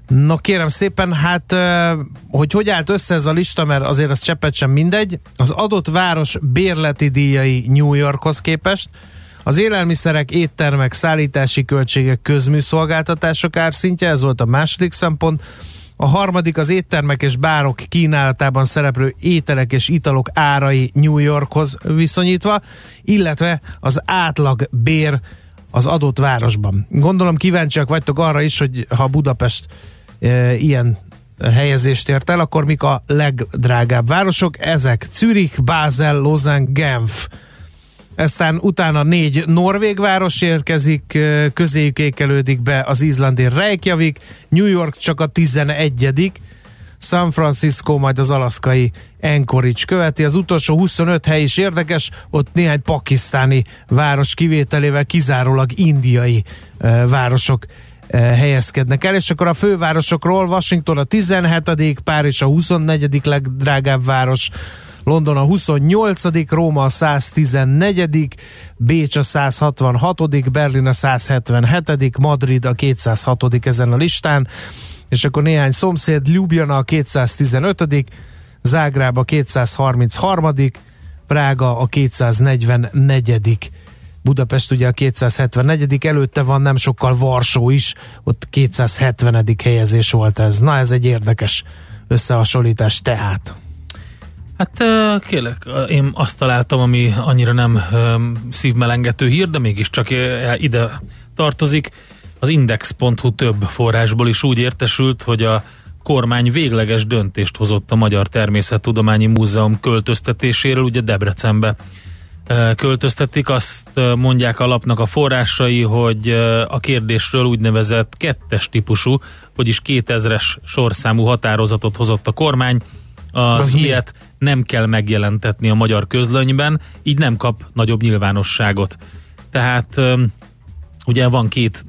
No kérem szépen, hát hogy hogy állt össze ez a lista, mert azért az cseppet sem mindegy. Az adott város bérleti díjai New Yorkhoz képest, az élelmiszerek, éttermek, szállítási költségek, közműszolgáltatások árszintje, ez volt a második szempont. A harmadik az éttermek és bárok kínálatában szereplő ételek és italok árai New Yorkhoz viszonyítva, illetve az átlag bér az adott városban. Gondolom kíváncsiak vagytok arra is, hogy ha Budapest e, ilyen helyezést ért el, akkor mik a legdrágább városok? Ezek Zürich, Basel, Lausanne, Genf. Aztán utána négy norvég város érkezik, e, közéjük ékelődik be az izlandi Reykjavik, New York csak a 11 San Francisco, majd az alaszkai Anchorage követi. Az utolsó 25 hely is érdekes, ott néhány pakisztáni város kivételével kizárólag indiai uh, városok uh, helyezkednek el, és akkor a fővárosokról Washington a 17 Párizs a 24 legdrágább város, London a 28 Róma a 114 Bécs a 166 Berlin a 177 Madrid a 206 ezen a listán, és akkor néhány szomszéd, Ljubljana a 215 Zágráb a 233 Prága a 244 Budapest ugye a 274 előtte van nem sokkal Varsó is, ott 270 helyezés volt ez. Na ez egy érdekes összehasonlítás tehát. Hát kérlek, én azt találtam, ami annyira nem szívmelengető hír, de mégiscsak ö, ide tartozik. Az Index.hu több forrásból is úgy értesült, hogy a kormány végleges döntést hozott a Magyar Természettudományi Múzeum költöztetéséről, ugye Debrecenbe költöztetik. Azt mondják a lapnak a forrásai, hogy a kérdésről úgynevezett kettes típusú, vagyis 2000-es sorszámú határozatot hozott a kormány. Az, Az mi? ilyet nem kell megjelentetni a magyar közlönyben, így nem kap nagyobb nyilvánosságot. Tehát ugye van két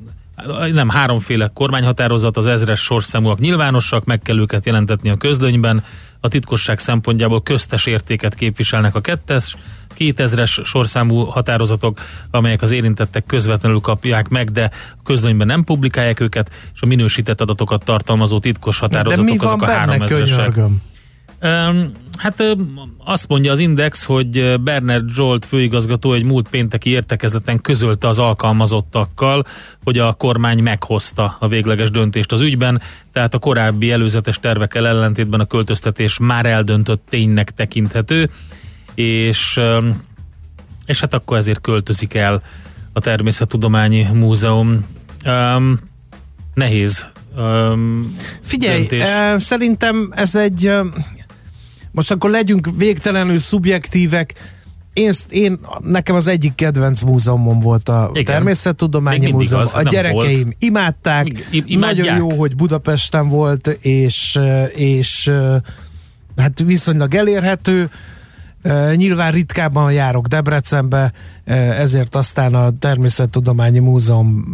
nem háromféle kormányhatározat, az ezres sorszámúak nyilvánosak, meg kell őket jelentetni a közlönyben, a titkosság szempontjából köztes értéket képviselnek a kettes, 2000-es sorszámú határozatok, amelyek az érintettek közvetlenül kapják meg, de a közlönyben nem publikálják őket, és a minősített adatokat tartalmazó titkos De határozatok mi van azok a benne, 3000-esek. Hát azt mondja az Index, hogy Bernard Zsolt főigazgató egy múlt pénteki értekezleten közölte az alkalmazottakkal, hogy a kormány meghozta a végleges döntést az ügyben, tehát a korábbi előzetes tervekkel ellentétben a költöztetés már eldöntött ténynek tekinthető, és, és hát akkor ezért költözik el a Természettudományi Múzeum. Um, nehéz um, Figyelj, döntés. szerintem ez egy most akkor legyünk végtelenül szubjektívek. Én, én, nekem az egyik kedvenc múzeumom volt a Igen. Természettudományi Múzeum. az, a gyerekeim volt. imádták. Imádják. Nagyon jó, hogy Budapesten volt, és, és hát viszonylag elérhető. Nyilván ritkábban járok Debrecenbe, ezért aztán a Természettudományi Múzeum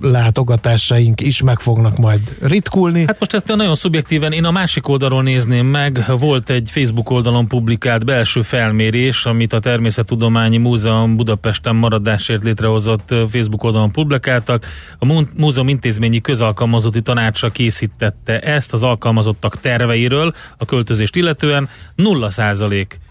látogatásaink is meg fognak majd ritkulni. Hát most ezt nagyon szubjektíven, én a másik oldalról nézném meg, volt egy Facebook oldalon publikált belső felmérés, amit a Természettudományi Múzeum Budapesten maradásért létrehozott Facebook oldalon publikáltak. A Mú- múzeum intézményi közalkalmazotti tanácsa készítette ezt az alkalmazottak terveiről a költözést illetően. 0 százalék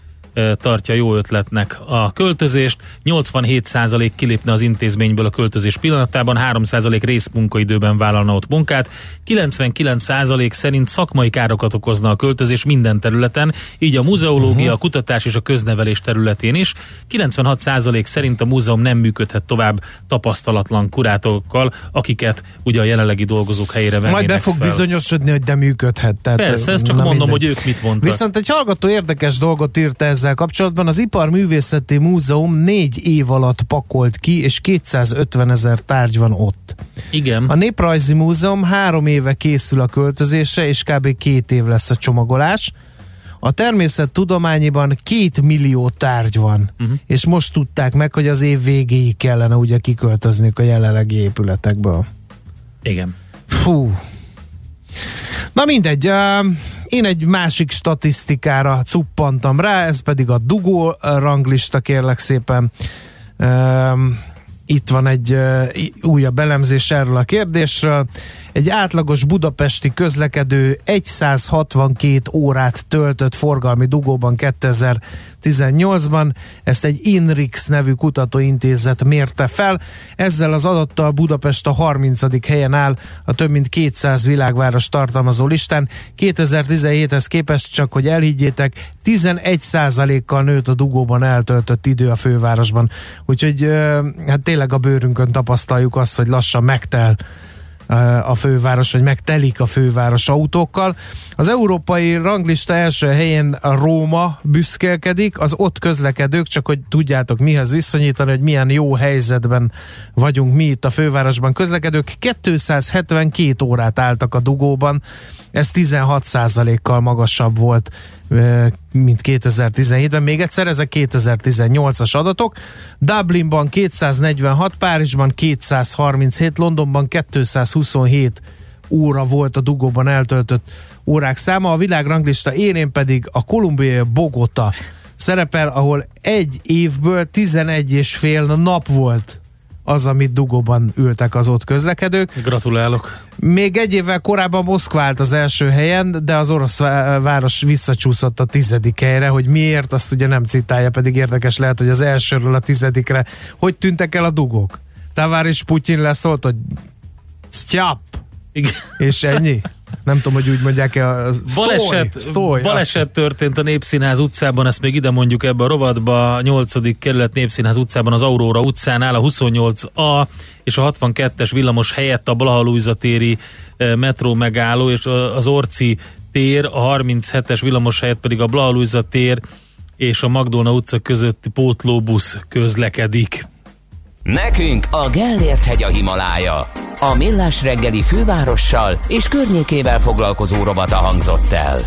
tartja jó ötletnek a költözést, 87% kilépne az intézményből a költözés pillanatában, 3% részmunkaidőben vállalna ott munkát, 99% szerint szakmai károkat okozna a költözés minden területen, így a muzeológia, uh-huh. a kutatás és a köznevelés területén is. 96% szerint a múzeum nem működhet tovább tapasztalatlan kurátorokkal, akiket ugye a jelenlegi dolgozók helyére vennének Majd be fog fel. bizonyosodni, hogy de működhet. Tehát, Persze, ezt csak mondom, mindegy. hogy ők mit mondtak. Viszont egy hallgató érdekes dolgot írt ezzel ezzel kapcsolatban. Az Iparművészeti Múzeum négy év alatt pakolt ki, és 250 ezer tárgy van ott. Igen. A Néprajzi Múzeum három éve készül a költözése, és kb. két év lesz a csomagolás. A természettudományiban két millió tárgy van, uh-huh. és most tudták meg, hogy az év végéig kellene ugye kiköltözni a jelenlegi épületekből. Igen. Fú. Na mindegy, én egy másik statisztikára cuppantam rá, ez pedig a dugó ranglista kérlek szépen. Itt van egy újabb elemzés erről a kérdésről. Egy átlagos budapesti közlekedő 162 órát töltött forgalmi dugóban 2018-ban. Ezt egy INRIX nevű kutatóintézet mérte fel. Ezzel az adattal Budapest a 30. helyen áll a több mint 200 világváros tartalmazó listán. 2017-hez képest csak, hogy elhiggyétek, 11%-kal nőtt a dugóban eltöltött idő a fővárosban. Úgyhogy hát tényleg a bőrünkön tapasztaljuk azt, hogy lassan megtel a főváros, vagy megtelik a főváros autókkal. Az európai ranglista első helyén a Róma büszkélkedik, az ott közlekedők, csak hogy tudjátok mihez viszonyítani, hogy milyen jó helyzetben vagyunk mi itt a fővárosban közlekedők. 272 órát álltak a dugóban, ez 16 kal magasabb volt mint 2017-ben. Még egyszer, ezek 2018-as adatok. Dublinban 246, Párizsban 237, Londonban 227 óra volt a dugóban eltöltött órák száma. A világranglista élén pedig a kolumbiai Bogota szerepel, ahol egy évből 11 és fél nap volt az, amit dugóban ültek az ott közlekedők. Gratulálok. Még egy évvel korábban Moszkva állt az első helyen, de az orosz város visszacsúszott a tizedik helyre, hogy miért, azt ugye nem citálja, pedig érdekes lehet, hogy az elsőről a tizedikre. Hogy tűntek el a dugók? Tavár és Putyin leszólt, hogy Sztyap! Igen. És ennyi? Nem tudom, hogy úgy mondják-e a baleset, sztój, baleset történt a Népszínház utcában, ezt még ide mondjuk ebbe a rovatba, a 8. kerület Népszínház utcában, az Aurora utcánál, a 28A és a 62-es villamos helyett a Blaha téri eh, metró megálló, és az Orci tér, a 37-es villamos helyett pedig a Blaha tér és a Magdolna utca közötti pótlóbusz közlekedik. Nekünk a Gellért hegy a Himalája. A Millás reggeli fővárossal és környékével foglalkozó robata hangzott el.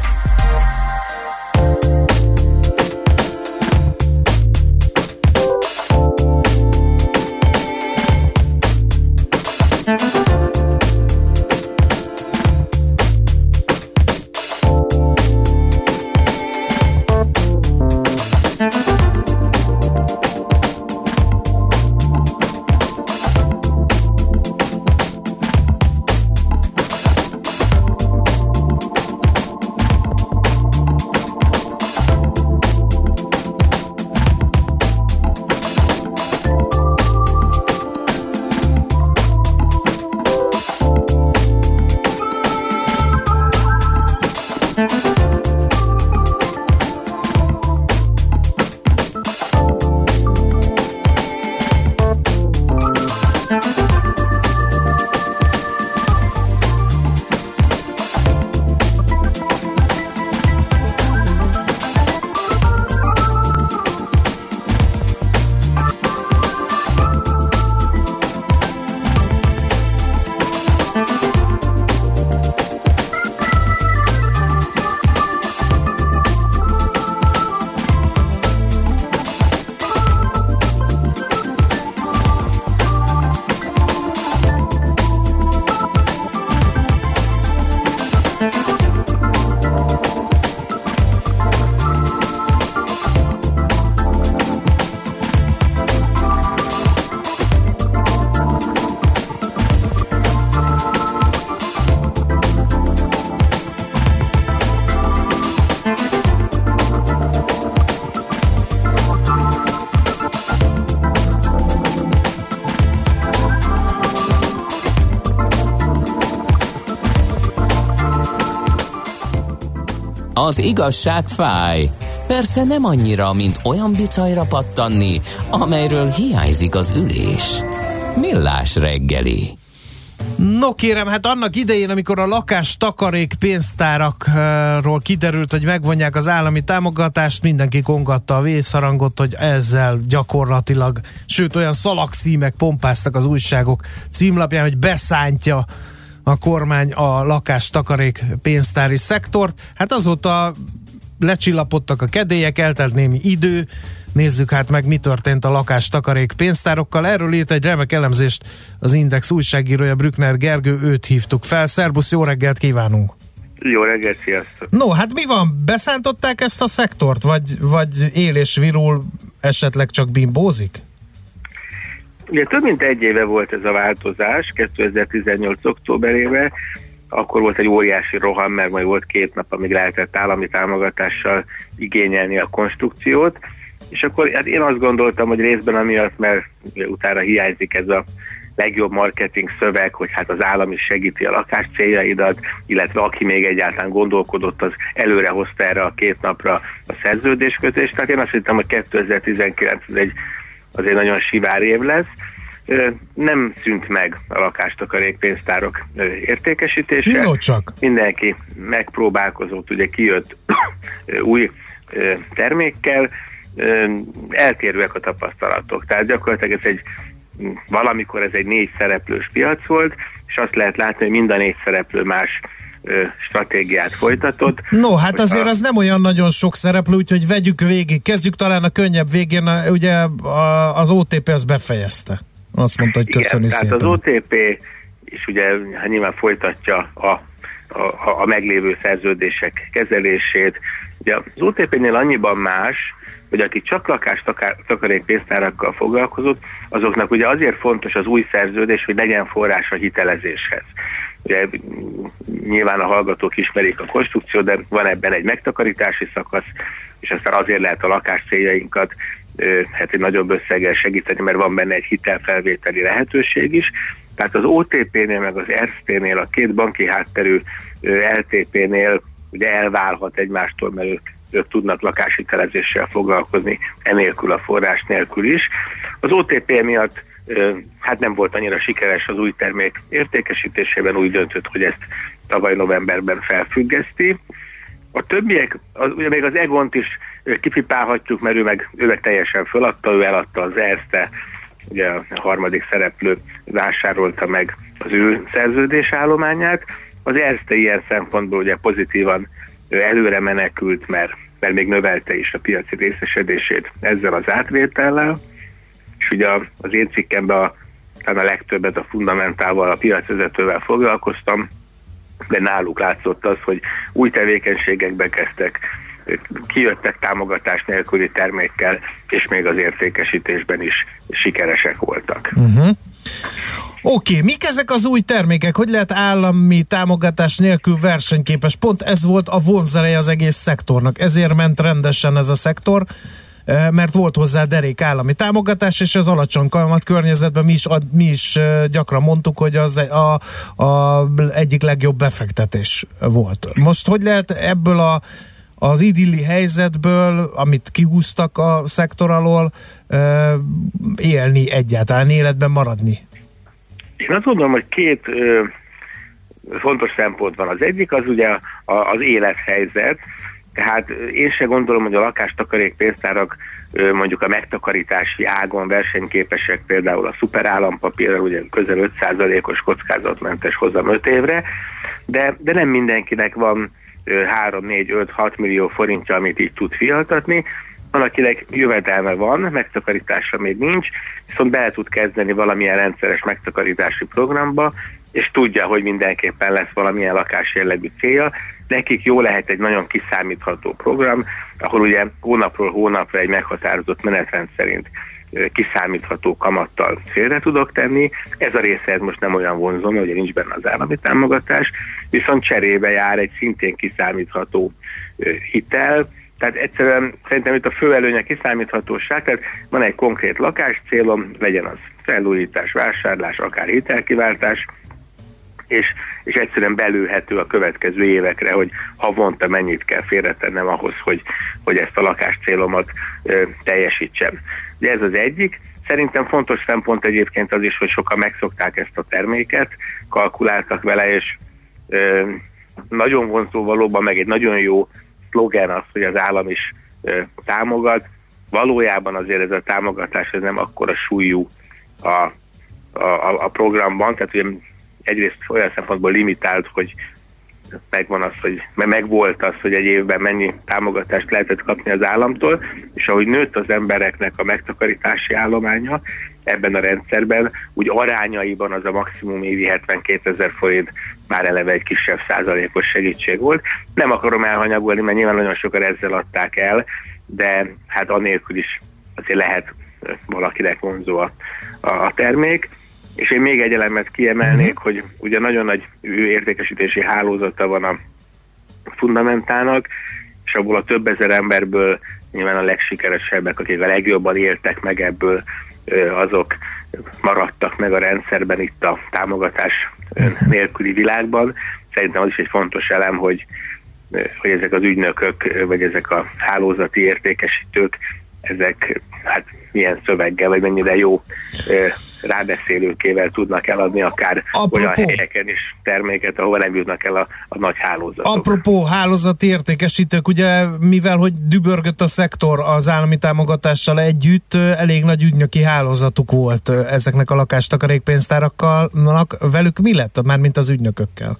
Az igazság fáj. Persze nem annyira, mint olyan bicajra pattanni, amelyről hiányzik az ülés. Millás reggeli. No kérem, hát annak idején, amikor a lakás takarék pénztárakról kiderült, hogy megvonják az állami támogatást, mindenki kongatta a vészharangot, hogy ezzel gyakorlatilag, sőt olyan szalagszímek pompáztak az újságok címlapján, hogy beszántja a kormány a lakás takarék pénztári szektort. Hát azóta lecsillapodtak a kedélyek, eltelt némi idő, Nézzük hát meg, mi történt a lakás takarék pénztárokkal. Erről írt egy remek elemzést az Index újságírója Brückner Gergő, őt hívtuk fel. Szerbusz, jó reggelt kívánunk! Jó reggelt, sziasztok! No, hát mi van? Beszántották ezt a szektort, vagy, vagy él és virul esetleg csak bimbózik? Ugye több mint egy éve volt ez a változás, 2018. októberében, akkor volt egy óriási roham, mert majd volt két nap, amíg lehetett állami támogatással igényelni a konstrukciót, és akkor hát én azt gondoltam, hogy részben amiatt, mert utána hiányzik ez a legjobb marketing szöveg, hogy hát az állam is segíti a lakás céljaidat, illetve aki még egyáltalán gondolkodott, az előre hozta erre a két napra a szerződéskötést. Tehát én azt hittem, hogy 2019 ez egy azért nagyon sivár év lesz. Nem szűnt meg a lakástakarékpénztárok értékesítése. Jó csak. Mindenki megpróbálkozott, ugye kijött új termékkel, eltérőek a tapasztalatok. Tehát gyakorlatilag ez egy valamikor ez egy négy szereplős piac volt, és azt lehet látni, hogy mind a négy szereplő más stratégiát folytatott. No, hát azért a... az nem olyan nagyon sok szereplő, úgyhogy vegyük végig. Kezdjük talán a könnyebb végén, ugye az OTP az befejezte. Azt mondta, hogy köszönjük Igen, szépen. Tehát az OTP is ugye hát nyilván folytatja a, a, a meglévő szerződések kezelését. Ugye az OTP-nél annyiban más, hogy aki csak lakás takarékpénztárakkal foglalkozott, azoknak ugye azért fontos az új szerződés, hogy legyen forrás a hitelezéshez. Ugye nyilván a hallgatók ismerik a konstrukciót, de van ebben egy megtakarítási szakasz, és aztán azért lehet a lakás céljainkat hát egy nagyobb összeggel segíteni, mert van benne egy hitelfelvételi lehetőség is. Tehát az OTP-nél, meg az Erste-nél, a két banki hátterű LTP-nél ugye elválhat egymástól, mert ők ők tudnak lakáshitelezéssel foglalkozni, enélkül a forrás nélkül is. Az OTP miatt hát nem volt annyira sikeres az új termék értékesítésében, úgy döntött, hogy ezt tavaly novemberben felfüggeszti. A többiek, az, ugye még az Egont is kipipálhatjuk, mert ő meg, ő meg teljesen föladta, ő eladta az Erste, ugye a harmadik szereplő vásárolta meg az ő szerződésállományát. Az Erste ilyen szempontból ugye pozitívan előre menekült, mert, mert még növelte is a piaci részesedését ezzel az átvétellel, és ugye az én cikkemben a, talán a legtöbbet a fundamentával, a piacvezetővel foglalkoztam, de náluk látszott az, hogy új tevékenységekbe kezdtek, kijöttek támogatás nélküli termékkel, és még az értékesítésben is sikeresek voltak. Uh-huh. Oké, okay, mik ezek az új termékek? Hogy lehet állami támogatás nélkül versenyképes? Pont ez volt a vonzereje az egész szektornak. Ezért ment rendesen ez a szektor mert volt hozzá derék állami támogatás, és az alacsony kamat környezetben mi is, mi is gyakran mondtuk, hogy az a, a egyik legjobb befektetés volt. Most hogy lehet ebből a az idilli helyzetből, amit kihúztak a szektor alól, élni egyáltalán, életben maradni? Én azt gondolom, hogy két fontos szempont van. Az egyik az ugye az élethelyzet, tehát én se gondolom, hogy a lakástakarék pénztárak mondjuk a megtakarítási ágon versenyképesek, például a szuperállampapírral, ugye közel 5%-os kockázatmentes hozam 5 évre, de, de nem mindenkinek van 3, 4, 5, 6 millió forintja, amit így tud fialtatni, van, akinek jövedelme van, megtakarítása még nincs, viszont be tud kezdeni valamilyen rendszeres megtakarítási programba, és tudja, hogy mindenképpen lesz valamilyen lakás jellegű célja. Nekik jó lehet egy nagyon kiszámítható program, ahol ugye hónapról hónapra egy meghatározott menetrend szerint kiszámítható kamattal félre tudok tenni. Ez a része ez most nem olyan vonzó, hogy nincs benne az állami támogatás, viszont cserébe jár egy szintén kiszámítható hitel, tehát egyszerűen szerintem itt a fő előnye kiszámíthatóság, tehát van egy konkrét lakás célom, legyen az felújítás, vásárlás, akár hitelkiváltás, és, és egyszerűen belőhető a következő évekre, hogy havonta mennyit kell félretennem ahhoz, hogy, hogy ezt a lakás célomat ö, teljesítsem. De ez az egyik. Szerintem fontos szempont egyébként az is, hogy sokan megszokták ezt a terméket, kalkuláltak vele, és ö, nagyon vonzó valóban, meg egy nagyon jó szlogen az, hogy az állam is ö, támogat. Valójában azért ez a támogatás ez nem akkora súlyú a, a, a programban, tehát ugye egyrészt olyan szempontból limitált, hogy megvan az, hogy megvolt az, hogy egy évben mennyi támogatást lehetett kapni az államtól, és ahogy nőtt az embereknek a megtakarítási állománya ebben a rendszerben, úgy arányaiban az a maximum évi 72 ezer forint már eleve egy kisebb százalékos segítség volt. Nem akarom elhanyagolni, mert nyilván nagyon sokan ezzel adták el, de hát anélkül is azért lehet valakinek vonzó a, a, a termék. És én még egy elemet kiemelnék, uh-huh. hogy ugye nagyon nagy értékesítési hálózata van a fundamentának, és abból a több ezer emberből nyilván a legsikeresebbek, akik a legjobban éltek meg ebből, azok maradtak meg a rendszerben itt a támogatás nélküli világban. Szerintem az is egy fontos elem, hogy, hogy ezek az ügynökök, vagy ezek a hálózati értékesítők, ezek hát milyen szöveggel, vagy mennyire jó rábeszélőkével tudnak eladni akár Apropó. olyan helyeken is terméket, ahova nem jutnak el a, a nagy hálózatok. Apropó hálózati értékesítők, ugye mivel hogy dübörgött a szektor az állami támogatással együtt, elég nagy ügynöki hálózatuk volt ezeknek a lakástakarékpénztárakkal, velük mi lett, már mint az ügynökökkel?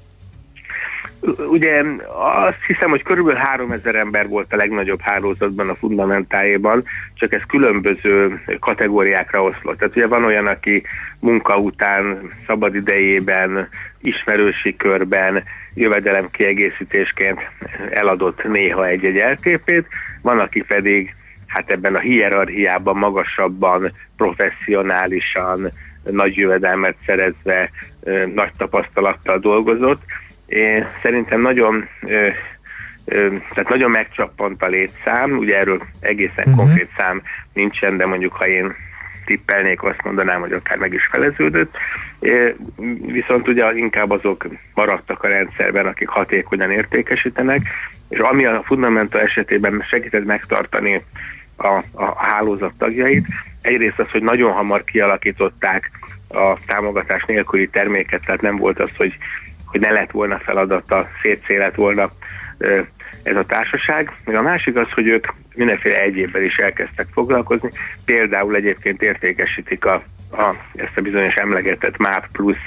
Ugye azt hiszem, hogy körülbelül 3000 ember volt a legnagyobb hálózatban a fundamentájában, csak ez különböző kategóriákra oszlott. Tehát ugye van olyan, aki munka után, szabad idejében, ismerősi körben, jövedelem kiegészítésként eladott néha egy-egy LTP-t, van, aki pedig hát ebben a hierarchiában magasabban, professzionálisan, nagy jövedelmet szerezve, nagy tapasztalattal dolgozott, én szerintem nagyon ö, ö, tehát nagyon megcsappant a létszám, ugye erről egészen uh-huh. konkrét szám nincsen, de mondjuk ha én tippelnék, azt mondanám, hogy akár meg is feleződött. Viszont ugye inkább azok maradtak a rendszerben, akik hatékonyan értékesítenek, és ami a Fundamenta esetében segített megtartani a, a hálózat tagjait, egyrészt az, hogy nagyon hamar kialakították a támogatás nélküli terméket, tehát nem volt az, hogy hogy ne lett volna feladata, szétszélet volna ez a társaság. Még a másik az, hogy ők mindenféle egyébben is elkezdtek foglalkozni. Például egyébként értékesítik a, a, ezt a bizonyos emlegetett MÁP Plus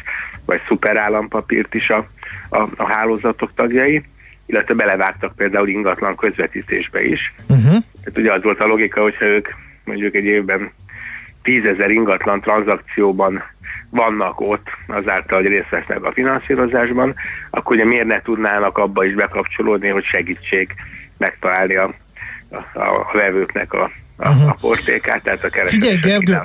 vagy szuperállampapírt is a, a, a hálózatok tagjai, illetve belevágtak például ingatlan közvetítésbe is. Uh-huh. Tehát ugye az volt a logika, hogyha ők mondjuk egy évben tízezer ingatlan tranzakcióban vannak ott azáltal, hogy részt vesznek a finanszírozásban, akkor ugye miért ne tudnának abba is bekapcsolódni, hogy segítség megtalálni a, a, a vevőknek a, a, uh-huh. a portékát, tehát a Figyelj, Gergő,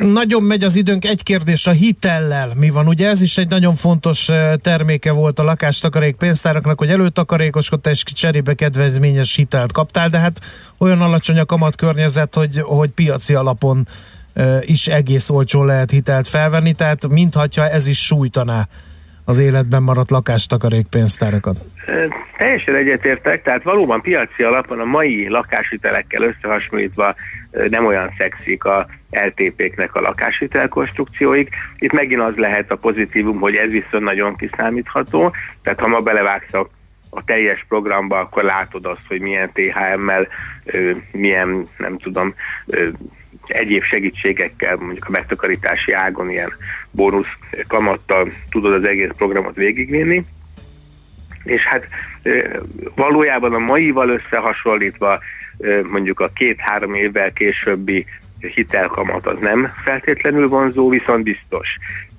nagyon megy az időnk, egy kérdés a hitellel mi van? Ugye ez is egy nagyon fontos eh, terméke volt a lakástakarék pénztáraknak, hogy előtakarékoskodtál és cserébe kedvezményes hitelt kaptál, de hát olyan alacsony a kamat környezet, hogy, hogy piaci alapon is egész olcsón lehet hitelt felvenni, tehát mintha ez is sújtaná az életben maradt lakástakarékpénztárakat. Teljesen egyetértek, tehát valóban piaci alapon a mai lakáshitelekkel összehasonlítva nem olyan szexik a LTP-knek a lakáshitel konstrukcióik. Itt megint az lehet a pozitívum, hogy ez viszont nagyon kiszámítható, tehát ha ma belevágsz a a teljes programba, akkor látod azt, hogy milyen THM-mel, milyen, nem tudom, egyéb segítségekkel, mondjuk a megtakarítási ágon ilyen bónusz kamattal tudod az egész programot végigvinni. És hát valójában a maival összehasonlítva mondjuk a két-három évvel későbbi hitelkamat az nem feltétlenül vonzó, viszont biztos.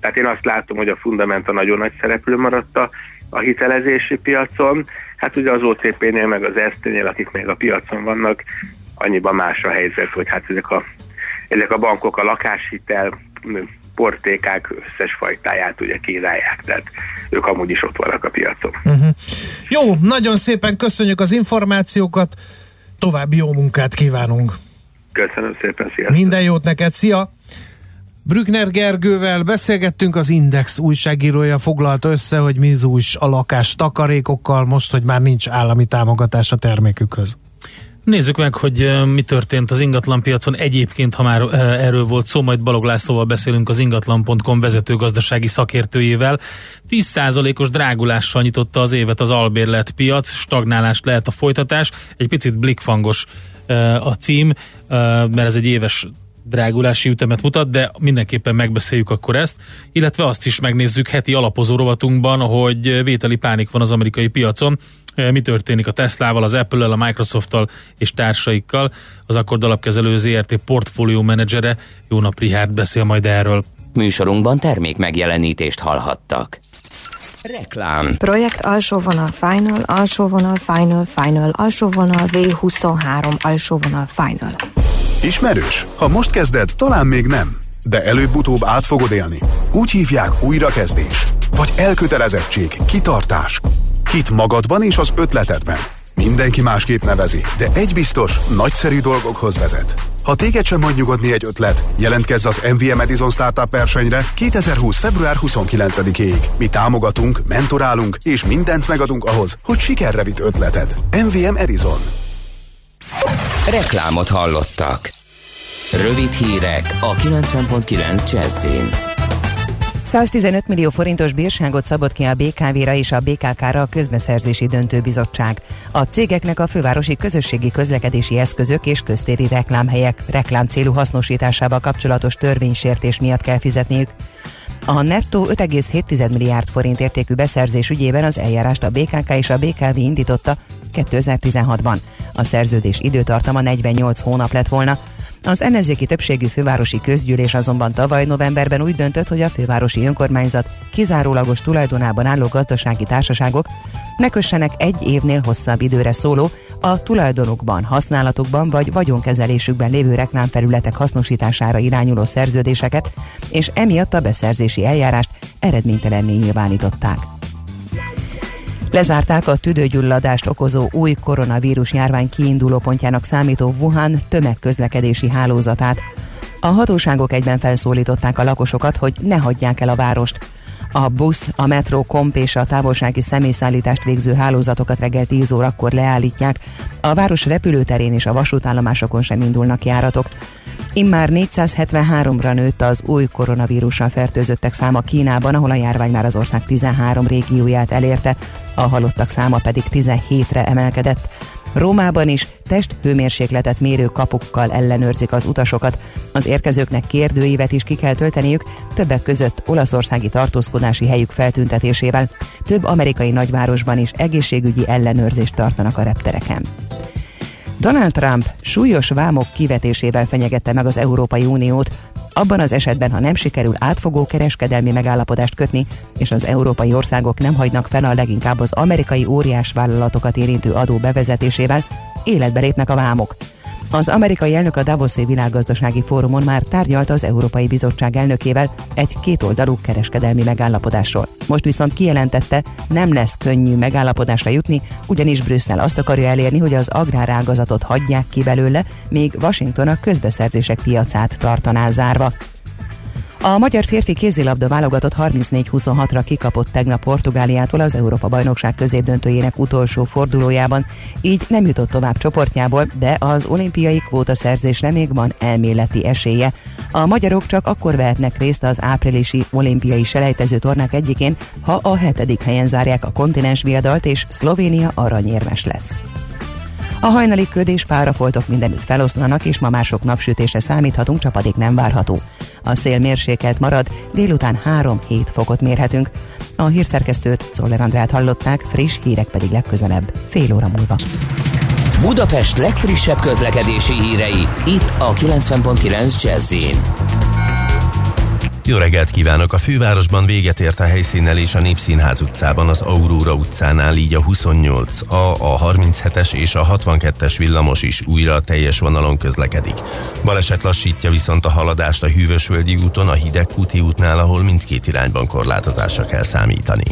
Tehát én azt látom, hogy a Fundamenta nagyon nagy szereplő maradt a, a hitelezési piacon. Hát ugye az OTP-nél meg az Erste-nél, akik még a piacon vannak, annyiban más a helyzet, hogy hát ezek a ezek a bankok a lakáshitel portékák összes fajtáját ugye kínálják, tehát ők amúgy is ott vannak a piacon. Uh-huh. Jó, nagyon szépen köszönjük az információkat, további jó munkát kívánunk. Köszönöm szépen, sziasztok! Minden jót neked, szia! Brückner Gergővel beszélgettünk, az Index újságírója foglalta össze, hogy mi új a lakás takarékokkal, most, hogy már nincs állami támogatás a termékükhöz. Nézzük meg, hogy mi történt az ingatlanpiacon. Egyébként, ha már erről volt szó, majd Balog Lászlóval beszélünk az ingatlan.com vezető gazdasági szakértőjével. 10%-os drágulással nyitotta az évet az albérlet piac, stagnálást lehet a folytatás. Egy picit blikfangos a cím, mert ez egy éves drágulási ütemet mutat, de mindenképpen megbeszéljük akkor ezt, illetve azt is megnézzük heti alapozó rovatunkban, hogy vételi pánik van az amerikai piacon, mi történik a Teslával, az Apple-el, a Microsoft-tal és társaikkal. Az Akkord alapkezelő ZRT portfólió menedzsere, jó nap Richard, beszél majd erről. Műsorunkban termék megjelenítést hallhattak. Reklám. Projekt alsó vonal final, alsó vonal final, final, alsó vonal V23, alsó vonal final. Ismerős? Ha most kezded, talán még nem. De előbb-utóbb át fogod élni. Úgy hívják újrakezdés. Vagy elkötelezettség, kitartás. Hit magadban és az ötletedben. Mindenki másképp nevezi, de egy biztos, nagyszerű dolgokhoz vezet. Ha téged sem hagy nyugodni egy ötlet, jelentkezz az MVM Edison Startup versenyre 2020. február 29-ig. Mi támogatunk, mentorálunk és mindent megadunk ahhoz, hogy sikerre vitt ötleted. MVM Edison. Reklámot hallottak. Rövid hírek a 90.9 Jazzin. 115 millió forintos bírságot szabott ki a BKV-ra és a BKK-ra a közbeszerzési döntőbizottság. A cégeknek a fővárosi közösségi közlekedési eszközök és köztéri reklámhelyek reklám célú hasznosításával kapcsolatos törvénysértés miatt kell fizetniük. A nettó 5,7 milliárd forint értékű beszerzés ügyében az eljárást a BKK és a BKV indította 2016-ban. A szerződés időtartama 48 hónap lett volna, az ellenzéki többségű fővárosi közgyűlés azonban tavaly novemberben úgy döntött, hogy a fővárosi önkormányzat kizárólagos tulajdonában álló gazdasági társaságok ne kössenek egy évnél hosszabb időre szóló, a tulajdonokban, használatokban vagy vagyonkezelésükben lévő reklámfelületek hasznosítására irányuló szerződéseket, és emiatt a beszerzési eljárást eredménytelenné nyilvánították. Lezárták a tüdőgyulladást okozó új koronavírus járvány kiinduló pontjának számító Wuhan tömegközlekedési hálózatát. A hatóságok egyben felszólították a lakosokat, hogy ne hagyják el a várost. A busz, a metró, komp és a távolsági személyszállítást végző hálózatokat reggel 10 órakor leállítják, a város repülőterén és a vasútállomásokon sem indulnak járatok. Immár 473-ra nőtt az új koronavírussal fertőzöttek száma Kínában, ahol a járvány már az ország 13 régióját elérte, a halottak száma pedig 17-re emelkedett. Rómában is testhőmérsékletet mérő kapukkal ellenőrzik az utasokat. Az érkezőknek kérdőívet is ki kell tölteniük, többek között olaszországi tartózkodási helyük feltüntetésével. Több amerikai nagyvárosban is egészségügyi ellenőrzést tartanak a reptereken. Donald Trump súlyos vámok kivetésével fenyegette meg az Európai Uniót, abban az esetben, ha nem sikerül átfogó kereskedelmi megállapodást kötni, és az európai országok nem hagynak fel a leginkább az amerikai óriás vállalatokat érintő adó bevezetésével, életbe lépnek a vámok. Az amerikai elnök a Davoszi világgazdasági fórumon már tárgyalt az Európai Bizottság elnökével egy kétoldalú kereskedelmi megállapodásról. Most viszont kijelentette, nem lesz könnyű megállapodásra jutni, ugyanis Brüsszel azt akarja elérni, hogy az agrárágazatot hagyják ki belőle, míg Washington a közbeszerzések piacát tartaná zárva. A magyar férfi kézilabda válogatott 34-26-ra kikapott tegnap Portugáliától az Európa bajnokság középdöntőjének utolsó fordulójában, így nem jutott tovább csoportjából, de az olimpiai kvótaszerzésre még van elméleti esélye. A magyarok csak akkor vehetnek részt az áprilisi olimpiai selejtező tornák egyikén, ha a hetedik helyen zárják a kontinens viadalt és Szlovénia aranyérmes lesz. A hajnali köd és párafoltok mindenütt feloszlanak, és ma mások napsütésre számíthatunk, csapadék nem várható. A szél mérsékelt marad, délután 3-7 fokot mérhetünk. A hírszerkesztőt Czoller Andrát hallották, friss hírek pedig legközelebb, fél óra múlva. Budapest legfrissebb közlekedési hírei, itt a 90.9 jazz jó reggelt kívánok! A fővárosban véget ért a helyszínelés a Népszínház utcában, az Aurora utcánál, így a 28, a, a 37-es és a 62-es villamos is újra a teljes vonalon közlekedik. Baleset lassítja viszont a haladást a Hűvösvölgyi úton, a Hidegkúti útnál, ahol mindkét irányban korlátozásra kell számítani.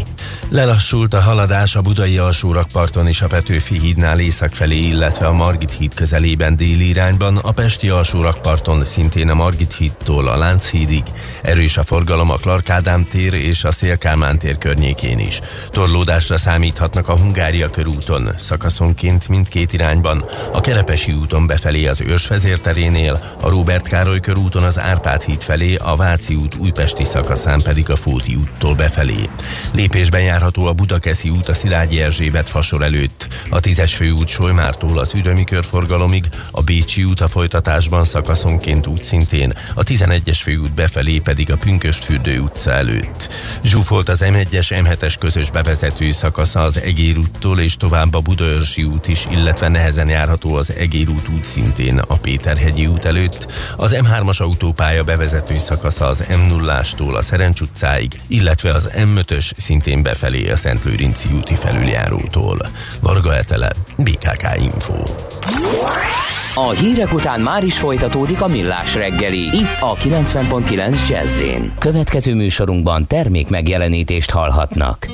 Lelassult a haladás a Budai alsórakparton és a Petőfi hídnál észak felé, illetve a Margit híd közelében déli irányban, a Pesti alsórakparton szintén a Margit hídtól a Lánchídig erős erős a forgalom a Clark Ádám tér és a Szélkálmán tér környékén is. Torlódásra számíthatnak a Hungária körúton, szakaszonként mindkét irányban, a Kerepesi úton befelé az Őrs vezérterénél, a Róbert Károly körúton az Árpád híd felé, a Váci út újpesti szakaszán pedig a Fóti úttól befelé. Lépésben járható a Budakeszi út a Szilágyi Erzsébet fasor előtt, a 10-es főút Solymártól az Ürömi körforgalomig, a Bécsi út a folytatásban szakaszonként út szintén, a 11-es főút befelé pedig a Pünköstfürdő utca előtt. Zsúfolt az M1-es M7-es közös bevezető szakasza az Egér úttól és tovább a Budaörsi út is, illetve nehezen járható az Egér út út szintén a Péterhegyi út előtt, az M3-as autópálya bevezető szakasza az M0-ástól a Szerencs utcáig, illetve az M5-ös szintén befelé a Szentlőrinci úti felüljárótól. Varga Etele, BKK Info. A hírek után már is folytatódik a millás reggeli, itt a 90.9 jazz Következő műsorunkban termék megjelenítést hallhatnak.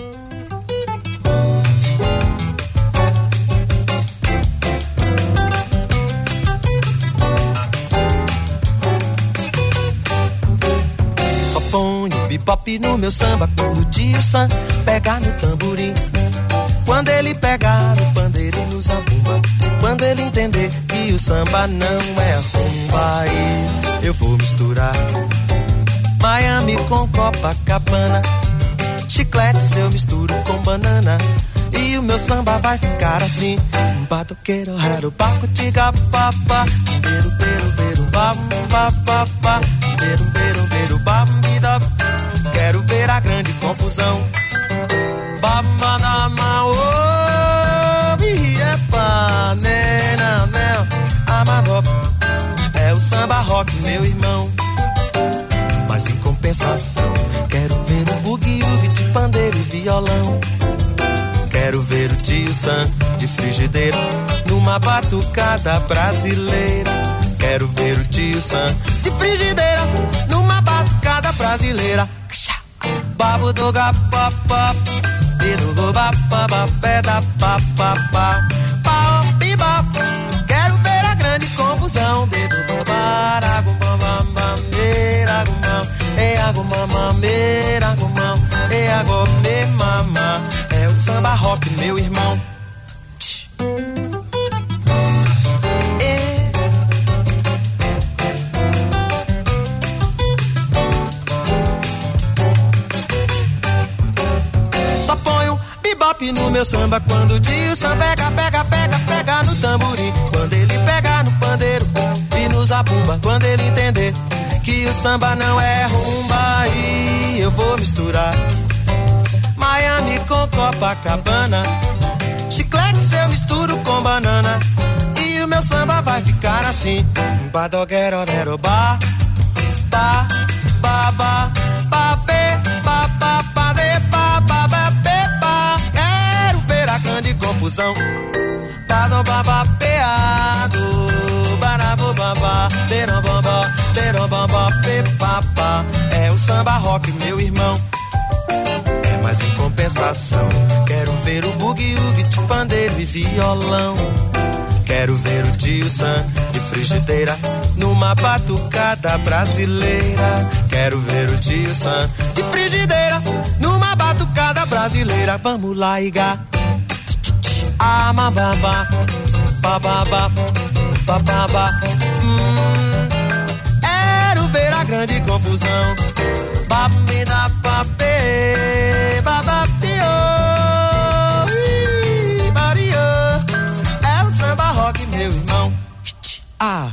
Bebop no meu samba quando o tio Sam pega no tamborim. Quando ele pegar no pandeiro no zabumba. Quando ele entender que o samba não é rumba, aí eu vou misturar Miami com Copacabana. Chiclete eu misturo com banana. E o meu samba vai ficar assim. Batoqueiro, raro, baco, tiga, papá. Beiro, beiro, beiro, bam, bam. Beiro, beiro, beiro, bam, bida. Quero ver a grande confusão. Bamanama, samba rock, meu irmão. Mas em compensação, quero ver o bugue-ugue de pandeiro e violão. Quero ver o tio Sam de frigideira numa batucada brasileira. Quero ver o tio Sam de frigideira numa batucada brasileira. Babo do gapapá, dedo go bapapá, pé da papapá, pau, e agumama, beira, gumam, e agome, mama. É o samba rock, meu irmão. Só ponho bebop no meu samba quando o tio Sam pega, pega, pega, pega no tamborim. Quando ele pega no pandeiro e no zabumba. Quando ele entender que o samba não é rumba, aí eu vou misturar Miami com Copacabana. Chiclete eu misturo com banana. E o meu samba vai ficar assim. Badoguero, nero, ba, ba, ba, ba, be, ba, ba, ba, de, ba, ba, ba, ba. Quero ver a grande confusão. Tá no babapeado. Bamba, beram, bamba, be, ba, ba. É o samba rock, meu irmão. É mais em compensação. Quero ver o bugue-ugue de pandeiro e violão. Quero ver o tio Sam de frigideira numa batucada brasileira. Quero ver o tio Sam de frigideira numa batucada brasileira. Vamos lá, Iga. Ah, mababa, bababa, bababa. Hum, quero ver a grande confusão. Babida, papê, babapio. Ih, Maria. É o samba rock, meu irmão. Ah.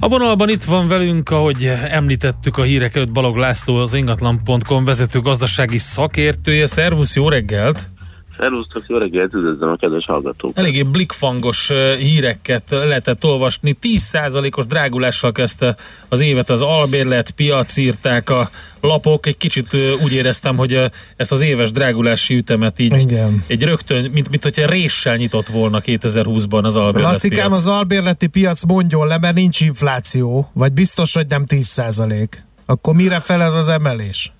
A vonalban itt van velünk, ahogy említettük a hírek előtt, Balog László, az ingatlan.com vezető gazdasági szakértője. Szervusz, jó reggelt! Szervusztok, jó reggelt, üdvözlöm a kedves hallgatók. Eléggé blikfangos híreket lehetett olvasni. 10%-os drágulással kezdte az évet az albérlet, piac írták a lapok. Egy kicsit úgy éreztem, hogy ezt az éves drágulási ütemet így Igen. egy rögtön, mint, mint hogyha réssel nyitott volna 2020-ban az albérlet Lacikám, piac. az albérleti piac mondjon le, mert nincs infláció, vagy biztos, hogy nem 10 százalék. Akkor mire fel ez az emelés?